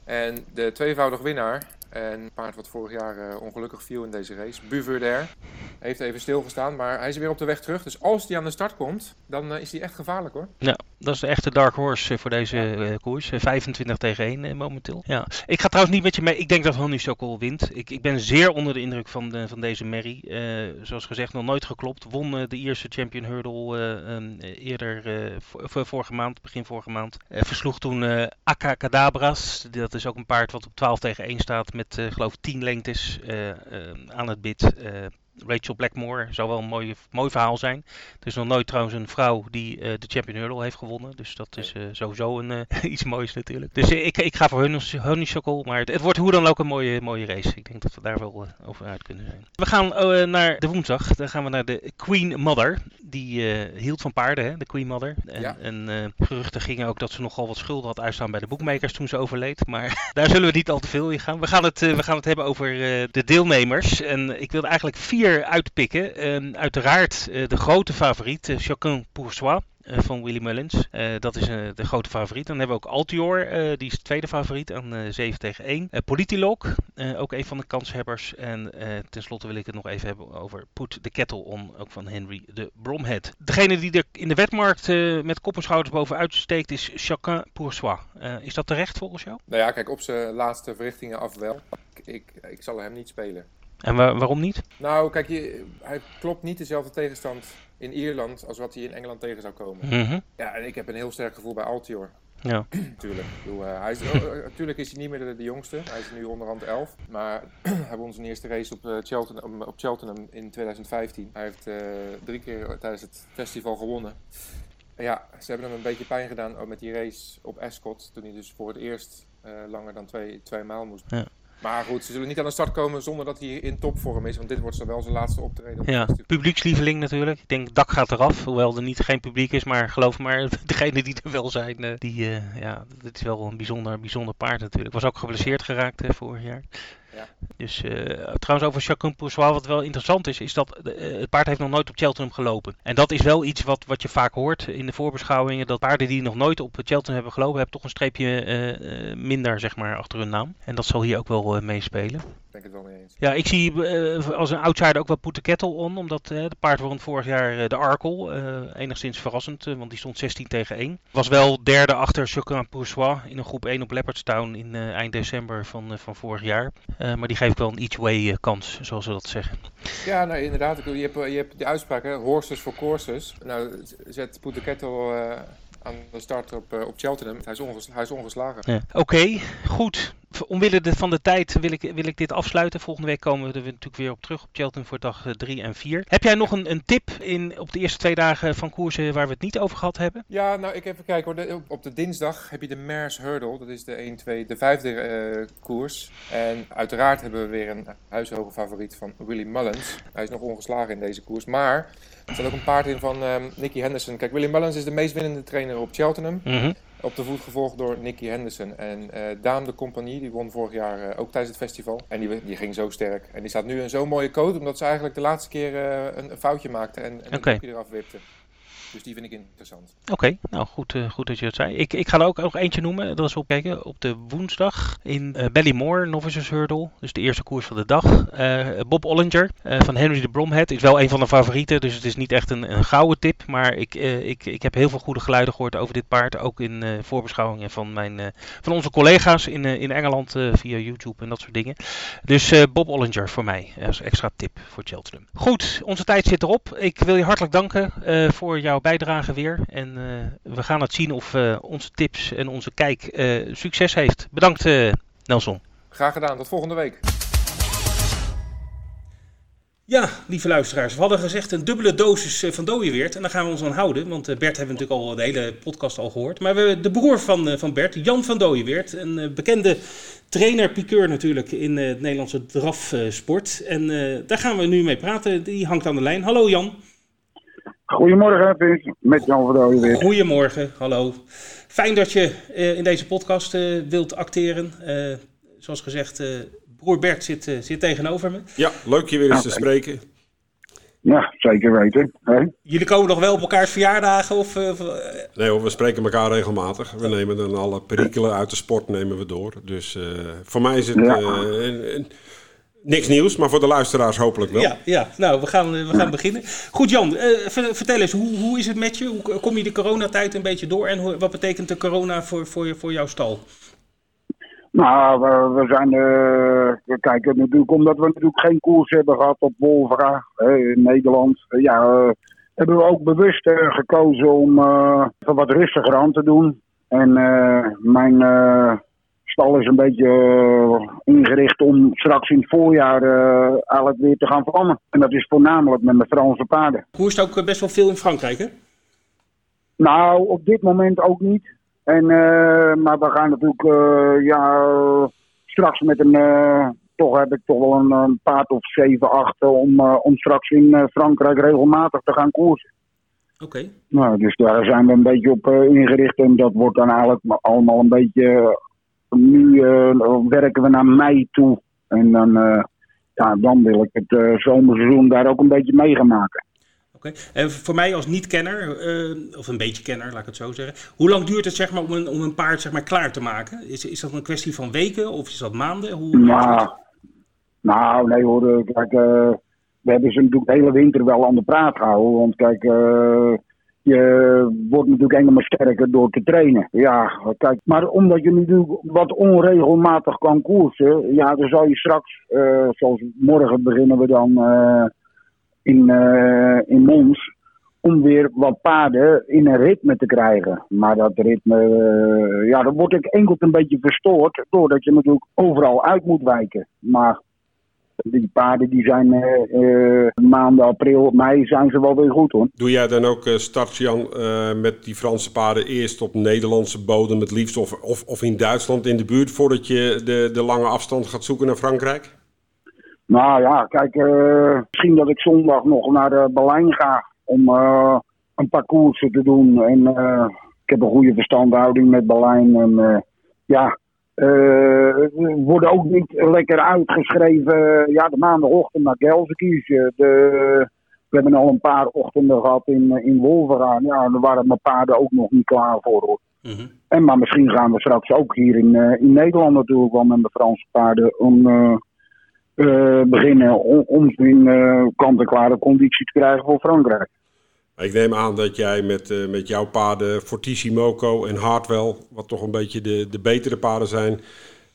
En de tweevoudig winnaar, en een paard wat vorig jaar ongelukkig viel in deze race, Buverder, heeft even stilgestaan, maar hij is weer op de weg terug. Dus als hij aan de start komt, dan is hij echt gevaarlijk hoor. Ja, dat is de echte dark horse voor deze ja. uh, koers. 25 tegen 1 momenteel. Ja. Ik ga trouwens niet met je mee. Ik denk dat Honeysuckle wint. Ik, ik ben zeer onder de indruk van, de, van deze Merrie. zoals gezegd, nog nooit geklopt. Won de Ierse Champion Hurdle um, eerder, voor, vorige maand, begin vorige maand. versloeg toen Akka Cadabras. Dat is ook een paard wat op 12 tegen 1 staat met geloof 10 lengtes aan het bid. Rachel Blackmore zou wel een mooi, mooi verhaal zijn. Er is nog nooit trouwens een vrouw die de Champion Hurdle heeft gewonnen. Dus dat is sowieso een, [LAUGHS] iets moois natuurlijk. Dus ik, ik ga voor Honeysuckle. Maar het, het, wordt hoe dan ook een mooie, mooie race. Ik denk dat we daar wel over uit kunnen zijn. We gaan naar de woensdag. Dan gaan we naar de Queen Mother. Die hield van paarden, hè? de Queen Mother. En, ja. en geruchten gingen ook dat ze nogal wat schulden had uitstaan bij de boekmakers toen ze overleed. Maar [LAUGHS] daar zullen we niet al te veel in gaan. We gaan het, we gaan het hebben over de deelnemers. En ik wilde eigenlijk vier uitpikken. Uh, uiteraard uh, de grote favoriet, Chacun pour soi. van Willy Mullins. dat is de grote favoriet. Dan hebben we ook Altior, die is de tweede favoriet aan 7 tegen 1. Politilog, ook een van de kanshebbers. En tenslotte wil ik het nog even hebben over Put the Kettle On, ook van Henry de Bromhead. Degene die er in de wetmarkt met kop en schouders bovenuit steekt is Chacun pour soi. is dat terecht volgens jou? Nou ja, kijk, op zijn laatste verrichtingen af wel. Ik, ik zal hem niet spelen. En waar, waarom niet? Nou, kijk, je, hij klopt niet dezelfde tegenstand in Ierland als wat hij in Engeland tegen zou komen. Mm -hmm. Ja, en ik heb een heel sterk gevoel bij Altior. Ja. [CLEARS THROAT] Tuurlijk. Bedoel, uh, hij is, uh, natuurlijk is hij niet meer de, de, jongste. Hij is nu onderhand 11. Maar hij won zijn eerste race op, uh, Cheltenham, op Cheltenham in 2015. Hij heeft drie keer tijdens het festival gewonnen. En ja, ze hebben hem een beetje pijn gedaan ook met die race op Ascot. Toen hij dus voor het eerst langer dan twee, twee maal moest. Ja. Maar goed, ze zullen niet aan de start komen zonder dat hij in topvorm is. Want dit wordt wel zijn laatste optreden. Op ja, publiekslieveling natuurlijk. Ik denk, dak gaat eraf. Hoewel er niet geen publiek is. Maar geloof maar, [LAUGHS] degenen die er wel zijn, die, uh, ja, dit is wel een bijzonder, bijzonder paard natuurlijk. Was ook geblesseerd geraakt hè, vorig jaar. Ja. Dus trouwens over Chacun Poursois, wat wel interessant is, is dat het paard heeft nog nooit op Cheltenham gelopen. En dat is wel iets wat, wat je vaak hoort in de voorbeschouwingen, dat paarden die nog nooit op Cheltenham hebben gelopen, hebben toch een streepje minder, zeg maar, achter hun naam. En dat zal hier ook wel meespelen ben ik het wel mee eens. Ja, ik zie uh, als een outsider ook wel Poete Kettle on. Omdat uh, de paard won vorig jaar uh, de Arkel. enigszins verrassend, want die stond 16 tegen 1. Was wel derde achter Chocolat Poursois in een groep 1 op Leopardstown in eind december van, van vorig jaar. maar die geeft wel een each way kans, zoals we dat zeggen. Ja, nou inderdaad. Je hebt, je hebt de uitspraak, hè, horses for courses. Nou, zet Poete Kettle aan de start op, op Cheltenham. Hij is, onges hij is ongeslagen. Ja. Oké, goed omwille van de tijd wil ik, wil ik dit afsluiten. Volgende week komen we er natuurlijk weer op terug op Cheltenham voor dag 3 eh, en 4. Heb jij nog een, een tip in, op de eerste twee dagen van koersen waar we het niet over gehad hebben? Ja, nou ik even kijken hoor. op de dinsdag heb je de Mares Hurdle. Dat is de 1, 2, de vijfde uh, koers. En uiteraard hebben we weer een huishoge favoriet van Willy Mullins. Hij is nog ongeslagen in deze koers. Maar er staat ook een paard in van um, Nicky Henderson. Kijk, Willy Mullins is de meest winnende trainer op Cheltenham. Mm op de voet gevolgd door Nicky Henderson. En uh, Daan de Compagnie, die won vorig jaar uh, ook tijdens het festival. En die, die ging zo sterk. En die staat nu in zo'n mooie code, omdat ze eigenlijk de laatste keer uh, een, een, foutje maakte en, en okay. een eraf wipte. Dus die vind ik interessant. Oké, nou goed, uh, goed dat je dat zei. Ik, ik ga er ook nog eentje noemen. Dat is opkijken op de woensdag in uh, Ballymore, Novices Hurdle. Dus de eerste koers van de dag. Uh, Bob Ollinger van Henry de Bromhead is wel een van de favorieten. Dus het is niet echt een, een gouden tip. Maar ik, ik, ik heb heel veel goede geluiden gehoord over dit paard. Ook in voorbeschouwingen van, mijn, van onze collega's in, in Engeland via YouTube en dat soort dingen. Dus Bob Ollinger voor mij als extra tip voor Cheltenham. Goed, onze tijd zit erop. Ik wil je hartelijk danken voor jouw bijdrage weer. En uh, we gaan het zien of uh, onze tips en onze kijk uh, succes heeft. Bedankt Nelson. Graag gedaan, tot volgende week. Ja, lieve luisteraars, we hadden gezegd een dubbele dosis van Dooyeweert. En daar gaan we ons aan houden, want Bert hebben we natuurlijk al de hele podcast al gehoord. Maar we hebben de broer van, van Bert, Jan van Dooyeweert, een bekende trainer, piqueur natuurlijk in het Nederlandse drafsport. En daar gaan we nu mee praten. Die hangt aan de lijn. Hallo Jan. Goedemorgen. Met Jan van Dooyen weer. Goedemorgen, hallo. Fijn dat je uh, in deze podcast uh, wilt acteren. Uh, zoals gezegd, broer Bert zit, zit tegenover me. Ja, leuk je weer eens te spreken. Ja, zeker weten. Hè? Jullie komen nog wel op elkaars verjaardagen? Of, Nee hoor, we spreken elkaar regelmatig. We nemen dan alle perikelen uit de sport nemen we door. Dus voor mij is het... Ja. Niks nieuws, maar voor de luisteraars hopelijk wel. Ja, ja. nou, we gaan, we gaan beginnen. Goed, Jan, uh, vertel eens, hoe, hoe is het met je? Hoe kom je de coronatijd een beetje door en hoe, wat betekent de corona voor, voor, voor jouw stal? Nou, we, we zijn, uh, we kijken natuurlijk, omdat we natuurlijk geen koers hebben gehad op Wolvera in Nederland. Uh, ja, hebben we ook bewust gekozen om wat rustiger aan te doen. En mijn stal is een beetje uh, ingericht om straks in het voorjaar uh, eigenlijk weer te gaan vlammen. En dat is voornamelijk met mijn Franse paarden. Koerst ook eh, best wel veel in Frankrijk, hè? Nou, op dit moment ook niet. En, uh, maar we gaan natuurlijk ja, straks met een... toch heb ik toch wel een, een paard of 7, 8 om, om straks in Frankrijk regelmatig te gaan koersen. Oké. Nou, dus daar zijn we een beetje op ingericht. En dat wordt dan eigenlijk allemaal een beetje nu eh, werken we naar mei toe. En dan, eh, ja, dan wil ik het eh, zomerseizoen daar ook een beetje mee gaan maken. Oké, en voor mij als niet-kenner, of een beetje kenner, laat ik het zo zeggen. Hoe lang duurt het zeg maar, om, een, om een paard zeg maar, klaar te maken? Is, is dat een kwestie van weken of is dat maanden? Hoe, nou, nou, nee hoor. Kijk, we hebben ze natuurlijk de hele winter wel aan de praat gehouden. Want kijk, je wordt natuurlijk helemaal sterker door te trainen. Ja, kijk, maar omdat je nu wat onregelmatig kan koersen, ja, dan zal je straks, uh, zoals morgen beginnen we dan uh, in, uh, in Mons, om weer wat paarden in een ritme te krijgen. Maar dat ritme, ja, dan wordt ik enkel een beetje verstoord, doordat je natuurlijk overal uit moet wijken. Maar die paarden die zijn uh, maanden april, mei zijn ze wel weer goed hoor. Doe jij dan ook uh, start Jan met die Franse paarden eerst op Nederlandse bodem het liefst of, of, of in Duitsland in de buurt voordat je de, de lange afstand gaat zoeken naar Frankrijk? Nou ja, kijk, misschien dat ik zondag nog naar Berlijn ga om een parcours te doen. En ik heb een goede verstandhouding met Berlijn en ja, worden ook niet lekker uitgeschreven. Ja, de maandagochtend naar Gelsenkirchen. De, we hebben al een paar ochtenden gehad in, in Wolveraan. Ja, daar waren mijn paarden ook nog niet klaar voor. Hoor. Mhm. En maar misschien gaan we straks ook hier in, in Nederland natuurlijk wel met de Franse paarden om beginnen om, om in kant-en-klare conditie te krijgen voor Frankrijk. Ik neem aan dat jij met, uh, met jouw paarden Fortissimoco en Hartwell, wat toch een beetje de, de betere paarden zijn,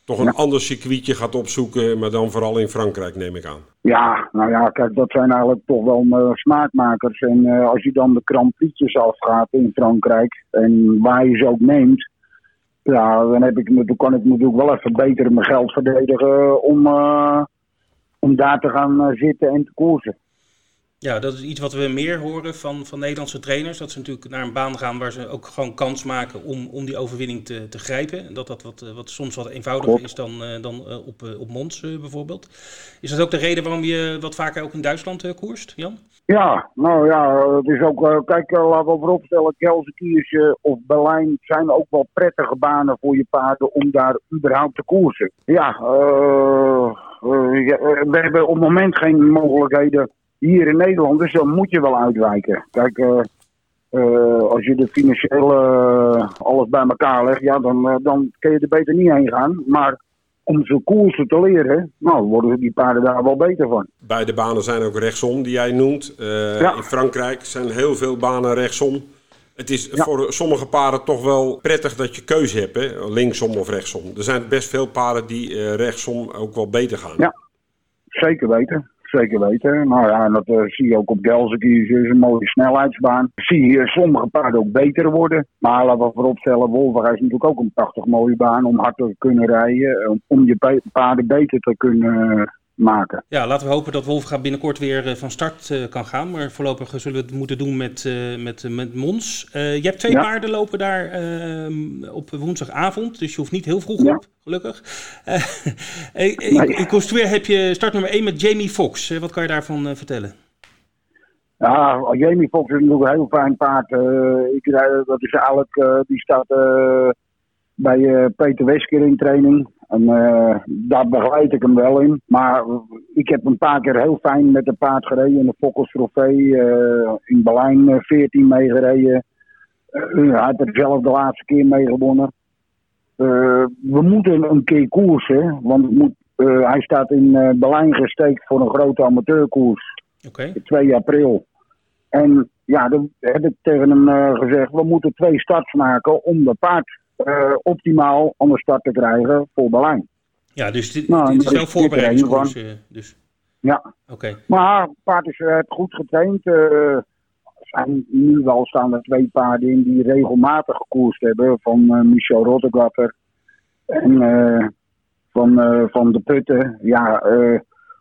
toch een ander circuitje gaat opzoeken, maar dan vooral in Frankrijk neem ik aan. Ja, nou ja, kijk, dat zijn eigenlijk toch wel uh, smaakmakers. En uh, als je dan de Grand Prix'jes afgaat in Frankrijk, en waar je ze ook neemt, ja, dan, heb ik, dan kan ik natuurlijk wel even beter mijn geld verdedigen om, om daar te gaan zitten en te koersen. Ja, dat is iets wat we meer horen van, van Nederlandse trainers. Dat ze natuurlijk naar een baan gaan waar ze ook gewoon kans maken om, om die overwinning te, te grijpen. En dat dat wat, wat soms wat eenvoudiger is dan, uh, dan uh, op, op Mons bijvoorbeeld. Is dat ook de reden waarom je wat vaker ook in Duitsland koerst, Jan? Ja, nou ja, het is ook, kijk, laten we vooropstellen, Gelsenkirchen of Berlijn zijn ook wel prettige banen voor je paarden om daar überhaupt te koersen. Ja, we hebben op het moment geen mogelijkheden hier in Nederland, dus dan moet je wel uitwijken. Kijk, uh, uh, als je de financiële uh, alles bij elkaar legt, ja, dan, dan kun je er beter niet heen gaan. Maar om ze koersen te leren, nou, worden die paarden daar wel beter van. Beide banen zijn ook rechtsom, die jij noemt. Ja. In Frankrijk zijn heel veel banen rechtsom. Het is ja. voor sommige paarden toch wel prettig dat je keuze hebt, hè? linksom of rechtsom. Er zijn best veel paarden die rechtsom ook wel beter gaan. Ja, zeker weten. Zeker weten. Nou ja, en dat uh, zie je ook op Gelsenkirchen. is een mooie snelheidsbaan. Zie je sommige paarden ook beter worden. Maar laten we vooropstellen, Wolverga is natuurlijk ook een prachtig mooie baan om hard te kunnen rijden. Om je paarden beter te kunnen maken. Ja, laten we hopen dat Wolfga binnenkort weer eh, van start uh, kan gaan. Maar voorlopig zullen we het moeten doen met, uh, met, met Mons. je hebt twee ja. paarden lopen daar ehm, op woensdagavond. Dus je hoeft niet heel vroeg ja. op, gelukkig. [LAUGHS] In construeer heb je start nummer 1 met Jamie Fox. wat kan je daarvan vertellen? Ja, Jamie Fox is natuurlijk een heel fijn paard. ik, dat is eigenlijk, die staat bij Peter Wesker in training. En uh, daar begeleid ik hem wel in. Maar ik heb een paar keer heel fijn met de paard gereden. In de Fokkels Trofee. Uh, in Berlijn 14 meegereden. Uh, hij heeft er zelf de laatste keer mee gewonnen. we moeten een keer koersen. Want moet, hij staat in Berlijn gesteekt voor een grote amateurkoers. Okay. 2 april. En ja, dan heb ik tegen hem gezegd. We moeten twee starts maken om de paard optimaal aan de start te krijgen voor Berlijn. Ja, dus dit, nou, dit is wel voorbereidingskoers. Uh, dus. Ja, oké. Okay. Maar het paard is uh, goed getraind. Zijn nu wel staan er twee paarden in die regelmatig gekoerst hebben. Van Michel Rottegatter en van, van de Putten. Ja,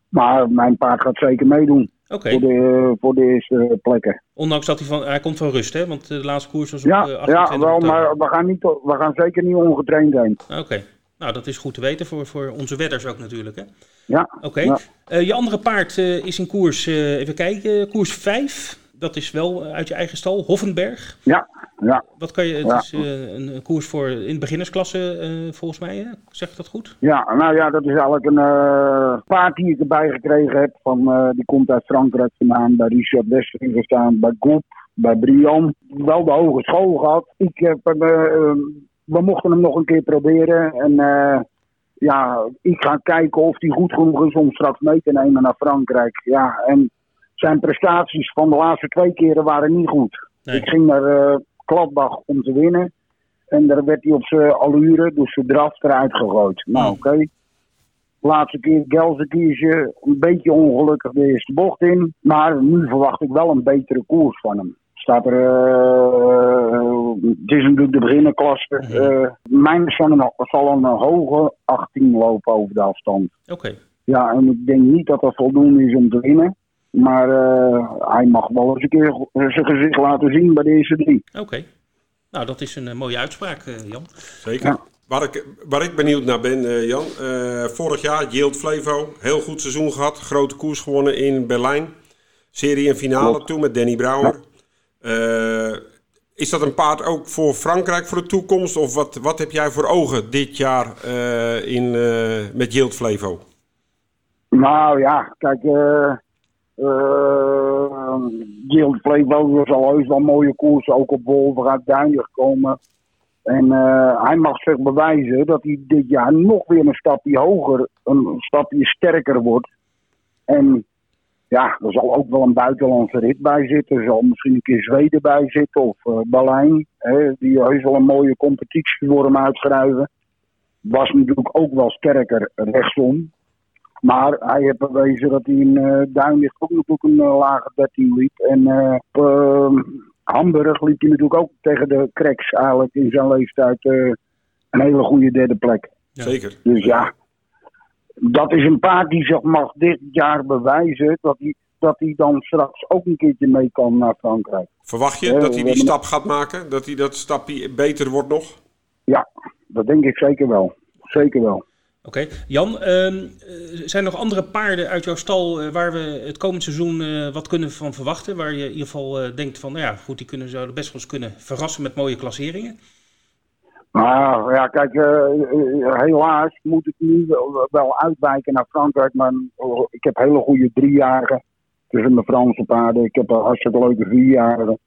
maar mijn paard gaat zeker meedoen. Okay. Voor, de, voor de eerste plekken. Ondanks dat hij van, hij komt van rust, hè? Want de laatste koers was op ja, uh, Ja, wel, maar we gaan, niet, we gaan zeker niet ongetraind heen. Oké. Nou, dat is goed te weten voor, voor onze wedders ook natuurlijk, hè? Ja. Oké. Ja. Uh, je andere paard uh, is in koers, even kijken, koers 5 dat is wel uit je eigen stal, Hoffenberg. Ja, ja. Wat kan je, het ja. is uh, een koers voor in beginnersklasse uh, volgens mij, hè? zeg ik dat goed? Ja, nou ja, dat is eigenlijk een uh, paard die ik erbij gekregen heb. Van, die komt uit Frankrijk vandaan, bij Richard Westering gestaan, bij Goep, bij Brian. Wel de hogeschool gehad. Ik heb, we mochten hem nog een keer proberen en ja, ik ga kijken of hij goed genoeg is om straks mee te nemen naar Frankrijk. Ja, en zijn prestaties van de laatste twee keren waren niet goed. Nee. Ik ging naar uh, Gladbach om te winnen. En daar werd hij op zijn allure, dus zijn draf, eruit gegooid. Nou, oké. Okay. Laatste keer Gelsenkirchen, een beetje ongelukkig de eerste bocht in. Maar nu verwacht ik wel een betere koers van hem. Staat er, uh, het is natuurlijk de beginnerklasse. Uh, mijn zal een, zal een hoge 18 lopen over de afstand. Oké. Okay. Ja, en ik denk niet dat dat voldoende is om te winnen. Maar uh, hij mag wel eens een keer zijn gezicht laten zien bij de eerste drie. Oké. Okay. Nou, dat is een uh, mooie uitspraak, uh, Jan. Zeker. Ja. Waar, ik, waar ik benieuwd naar ben, Jan. vorig jaar, Yield Flevo, heel goed seizoen gehad. Grote koers gewonnen in Berlijn. Serie en finale Klopt. toen met Danny Brouwer. Ja. Is dat een paard ook voor Frankrijk voor de toekomst? Of wat, wat heb jij voor ogen dit jaar in, met Yield Flevo? Nou ja, kijk, uh, Yield Flevo is al heus wel mooie koers, ook op Wolver uit Duinen gekomen. En uh, hij mag zich bewijzen dat hij dit jaar nog weer een stapje hoger, een stapje sterker wordt. En ja, er zal ook wel een buitenlandse rit bij zitten. Er zal misschien een keer Zweden bij zitten of uh, Berlijn. Hè, die heus wel een mooie competitie voor hem uitschrijven. Was natuurlijk ook wel sterker rechtsom. Maar hij heeft bewezen dat hij in uh, Duinlicht ook natuurlijk een uh, lage 13 liep. En uh, op Hamburg liep hij natuurlijk ook tegen de cracks eigenlijk in zijn leeftijd een hele goede derde plek. Ja. Zeker. Dus ja, dat is een paard die zich mag dit jaar bewijzen dat hij, dat hij dan straks ook een keertje mee kan naar Frankrijk. Verwacht je dat hij die stap gaat maken? Dat hij dat stapje beter wordt nog? Ja, dat denk ik zeker wel. Zeker wel. Oké, Jan, uh, zijn er nog andere paarden uit jouw stal uh, waar we het komend seizoen uh, wat kunnen van verwachten? Waar je in ieder geval denkt van, nou ja, goed, die kunnen, zouden best wel eens kunnen verrassen met mooie klasseringen? Nou ja, kijk, helaas moet ik nu wel, wel, uitwijken naar Frankrijk. Maar oh, ik heb hele goede driejarigen tussen mijn Franse paarden. Ik heb hartstikke leuke vierjarigen.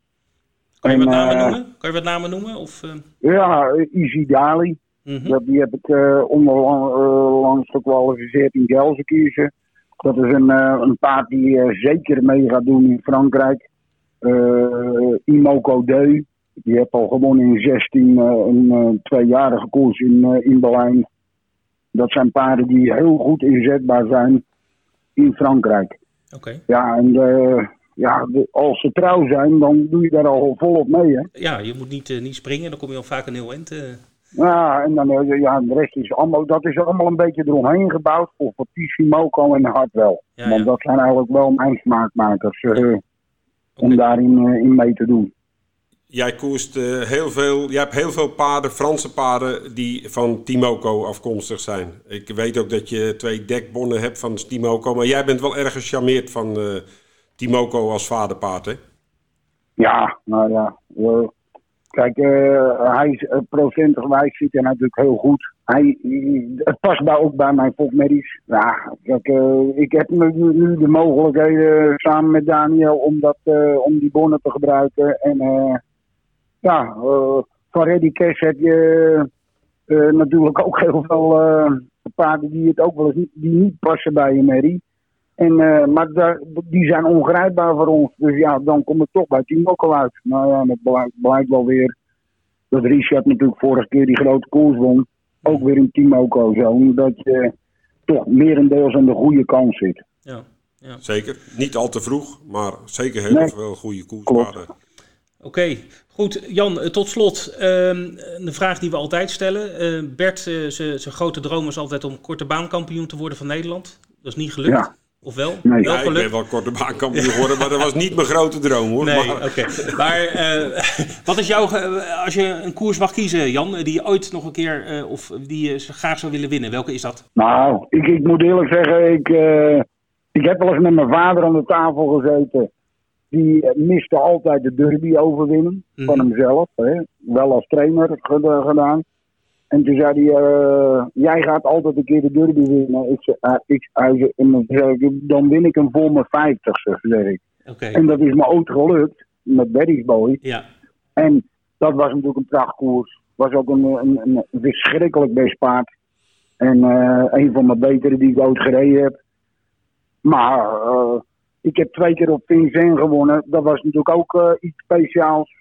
Kan je wat namen noemen? Kan je wat namen noemen? Of, Ja, Easy Dali. Mm -hmm. Die heb ik uh, onderlangs gekwalificeerd in Gelsenkirchen. Dat is een, uh, een paard die zeker mee gaat doen in Frankrijk. Imoco Deu. Die heeft al gewonnen in 16 een tweejarige koers in, in Berlijn. Dat zijn paarden die heel goed inzetbaar zijn in Frankrijk. Okay. Ja, en ja, de, als ze trouw zijn, dan doe je daar al volop mee. Hè? Ja, je moet niet, niet springen, dan kom je al vaak een heel eind. Ja, en dan, ja, de rest is allemaal, dat is allemaal een beetje eromheen gebouwd. Voor Fortissimo en Hartwell. Ja, Want dat zijn eigenlijk wel mijn smaakmakers uh, okay. om daarin uh, in mee te doen. Jij koerst uh, heel veel, jij hebt heel veel paarden, Franse paarden, die van Timoco afkomstig zijn. Ik weet ook dat je twee dekbonnen hebt van Timoco, maar jij bent wel erg gecharmeerd van Timoco als vaderpaard, hè? Ja, nou ja. Kijk, uh, hij uh, procentgewijs ziet hij natuurlijk heel goed. Hij, het past bij, ook bij mijn Medisch. Ja, uh, ik heb nu, de mogelijkheden samen met Daniel om, dat, om die bonnen te gebruiken. En ja, van Reddy Cash heb je natuurlijk ook heel veel paarden die het ook wel eens die niet passen bij je Mary. En, maar daar, die zijn ongrijpbaar voor ons. Dus ja, dan kom ik toch bij Team ook al uit. Nou ja, dat blijkt, blijkt wel weer dat Richard natuurlijk vorige keer die grote koers won. Ook weer in Team Oco zo. Dat je toch merendeels aan de goede kant zit. Ja, ja. Zeker. Niet al te vroeg, maar zeker heel nee. veel goede koerspaarden. Oké, okay. goed. Jan, tot slot. Uh, de vraag die we altijd stellen. Uh, Bert, uh, zijn grote droom was altijd om korte baankampioen te worden van Nederland. Dat is niet gelukt. Ja. Of wel? Nee. Ja, ik ben wel korte baankampioen geworden, maar dat was niet mijn grote droom hoor. Nee, maar oké. Maar uh, [LAUGHS] wat is jouw, als je een koers mag kiezen, Jan, die je ooit nog een keer, uh, of die je graag zou willen winnen, welke is dat? Nou, ik, ik moet eerlijk zeggen, ik, uh, ik heb wel eens met mijn vader aan de tafel gezeten. Die miste altijd de derby overwinnen mm. van hemzelf. Hè. Wel als trainer gedaan. En toen zei hij, uh, jij gaat altijd een keer de derby winnen. Ik zei, uh, ik, hij zei, dan win ik hem voor mijn vijftigste, zeg ik. Okay. En dat is me ooit gelukt, met Berry's Boy. Ja. En dat was natuurlijk een prachtkoers. Was ook een, een, een verschrikkelijk best paard. En uh, een van mijn betere die ik ooit gereden heb. Maar ik heb twee keer op Vincent gewonnen. Dat was natuurlijk ook iets speciaals.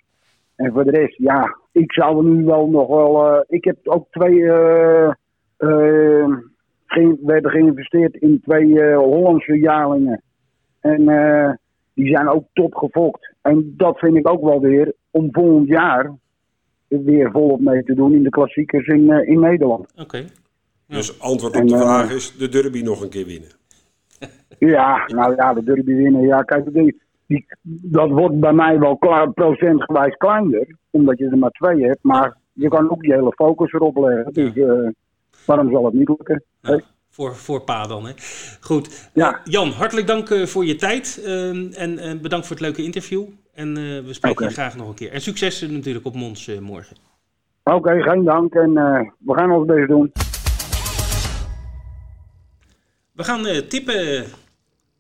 En voor de rest, ja, ik zou er nu wel nog wel. Uh, ik heb ook twee. Uh, uh, ge werden geïnvesteerd in twee Hollandse jaarlingen. En die zijn ook top gefokt. En dat vind ik ook wel weer om volgend jaar weer volop mee te doen in de klassiekers in, in Nederland. Oké. Okay. Ja. Dus antwoord op en, de vraag is de derby nog een keer winnen. [LAUGHS] ja, nou ja, de derby winnen. Ja, kijk, die, die, dat wordt bij mij wel klaar, procentgewijs kleiner, omdat je er maar twee hebt. Maar je kan ook die hele focus erop leggen. Dus uh, waarom zal het niet lukken? Voor, voor pa dan, hè? Goed. Ja. Uh, Jan, hartelijk dank uh, voor je tijd. en bedankt voor het leuke interview. En we spreken je graag nog een keer. En succes natuurlijk op Mons morgen. Oké, geen dank. En we gaan ons best doen. We gaan tippen,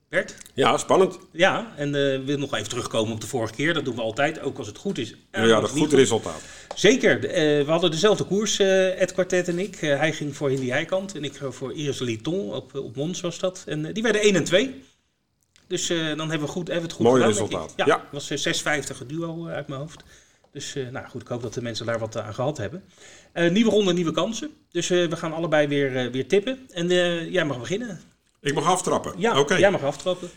Bert. Ja, spannend. Ja, en we willen nog even terugkomen op de vorige keer. Dat doen we altijd, ook als het goed is. ja, dat goed resultaat. Zeker. we hadden dezelfde koers, Ed Quartet en ik. hij ging voor Hindi Heikant en ik voor Iris Liton. Op, op Mons was dat. En die werden 1 en 2. Dus dan hebben we, goed, hebben we het goed Mooi gedaan. resultaat. Ja, ja. het was 6,50 duo uit mijn hoofd. Dus nou goed, ik hoop dat de mensen daar wat aan gehad hebben. Uh, nieuwe ronde, nieuwe kansen. Dus uh, we gaan allebei weer, uh, weer tippen. En jij mag beginnen. Ik mag aftrappen? Ja, okay. jij mag aftrappen.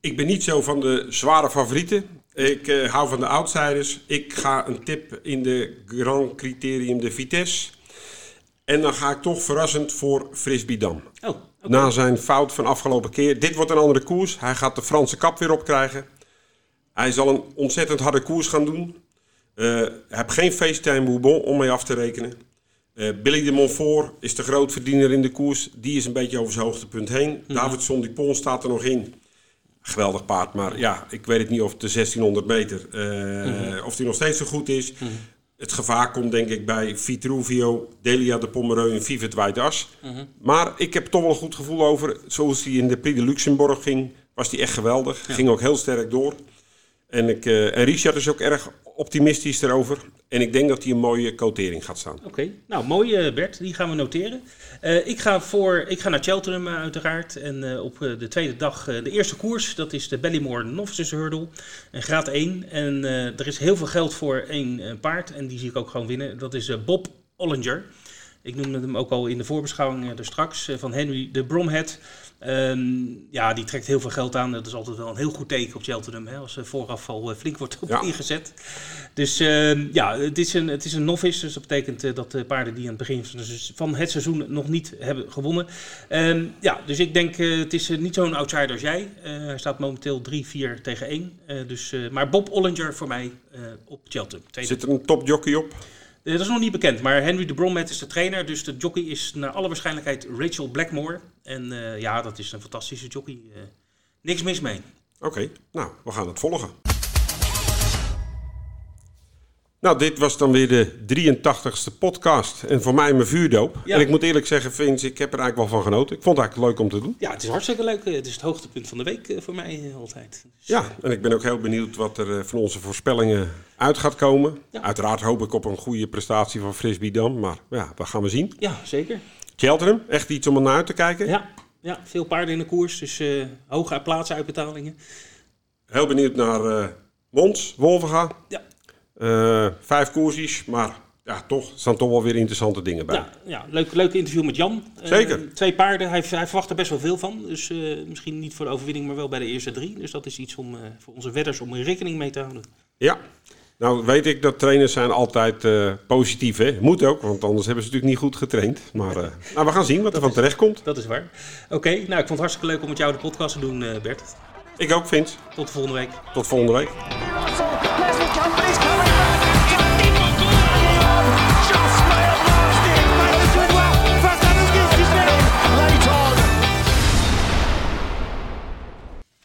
ik ben niet zo van de zware favorieten. Ik hou van de outsiders. Ik ga een tip in de Grand Criterium de Vitesse. En dan ga ik toch verrassend voor Frisbee-Dam. Oh, okay. Na zijn fout van afgelopen keer. Dit wordt een andere koers. Hij gaat de Franse kap weer opkrijgen. Hij zal een ontzettend harde koers gaan doen. Uh, heb geen FaceTime Bourbon om mee af te rekenen. Uh, Billy de Montfort is de grootverdiener in de koers. Die is een beetje over zijn hoogtepunt heen. Mm -hmm. Davidson Dupont staat er nog in. Geweldig paard, maar ja, ik weet het niet of de 1600 meter, uh, mm -hmm. of die nog steeds zo goed is. Mm -hmm. Het gevaar komt denk ik bij Vitruvio, Delia de Pomereux en Vivet White As. Maar ik heb toch wel een goed gevoel over. Zoals hij in de Prix de Luxembourg ging, was hij echt geweldig. Ja. Ging ook heel sterk door. En, ik, uh, en Richard is ook erg optimistisch erover. En ik denk dat hij een mooie quotering gaat staan. Oké, nou mooi uh, Bert, die gaan we noteren. Uh, ik, ga voor, ik ga naar Cheltenham uiteraard. En op de tweede dag de eerste koers, dat is de Ballymore Novices Hurdle. Graad 1. En er is heel veel geld voor één paard. En die zie ik ook gewoon winnen. Dat is Bob Ollinger. Ik noemde hem ook al in de voorbeschouwing er straks. van Henry de Bromhead. Um, ja, die trekt heel veel geld aan. Dat is altijd wel een heel goed teken op Cheltenham. Hè, als er vooraf al flink wordt [LAUGHS] op ja. ingezet. Dus uh, ja, het is, een, het is een novice. Dus dat betekent uh, dat de paarden die aan het begin van het seizoen nog niet hebben gewonnen. Um, ja, dus ik denk uh, het is niet zo'n outsider als jij. hij staat momenteel 3-4 tegen 1. dus, maar Bob Ollinger voor mij op Cheltenham. Tweede. Zit er een topjockey op? Dat is nog niet bekend, maar Henry de Bromhead is de trainer. Dus de jockey is naar alle waarschijnlijkheid Rachel Blackmore. En uh, ja, dat is een fantastische jockey. Uh, niks mis mee. Oké, nou, we gaan het volgen. Nou, dit was dan weer de 83ste podcast. En voor mij mijn vuurdoop. Ja. En ik moet eerlijk zeggen, Vince, ik heb er eigenlijk wel van genoten. Ik vond het eigenlijk leuk om te doen. Ja, het is hartstikke leuk. Het is het hoogtepunt van de week voor mij altijd. Dus, ja, en ik ben ook heel benieuwd wat er van onze voorspellingen uit gaat komen. Ja. Uiteraard hoop ik op een goede prestatie van Frisbee Dam. Maar ja, dat gaan we zien. Ja, zeker. Cheltenham, echt iets om naar uit te kijken. Ja, ja veel paarden in de koers. Dus uh, hoge plaatsuitbetalingen. Heel benieuwd naar uh, Mons, Wolvenga. Ja. Uh, vijf koersjes, maar ja, toch staan toch wel weer interessante dingen bij. Ja, ja leuk, leuk interview met Jan. Zeker. Uh, twee paarden, hij, hij, verwacht er best wel veel van. Dus uh, misschien niet voor de overwinning, maar wel bij de eerste drie. Dus dat is iets om voor onze wedders om rekening mee te houden. Ja, nou weet ik dat trainers zijn altijd positief. Hè? Moet ook, want anders hebben ze natuurlijk niet goed getraind. Maar [LAUGHS] nou, we gaan zien wat er van terecht komt. Dat is waar. Oké, okay, nou ik vond het hartstikke leuk om met jou de podcast te doen, Bert. Ik ook, Vince. Tot de volgende week. Tot volgende week.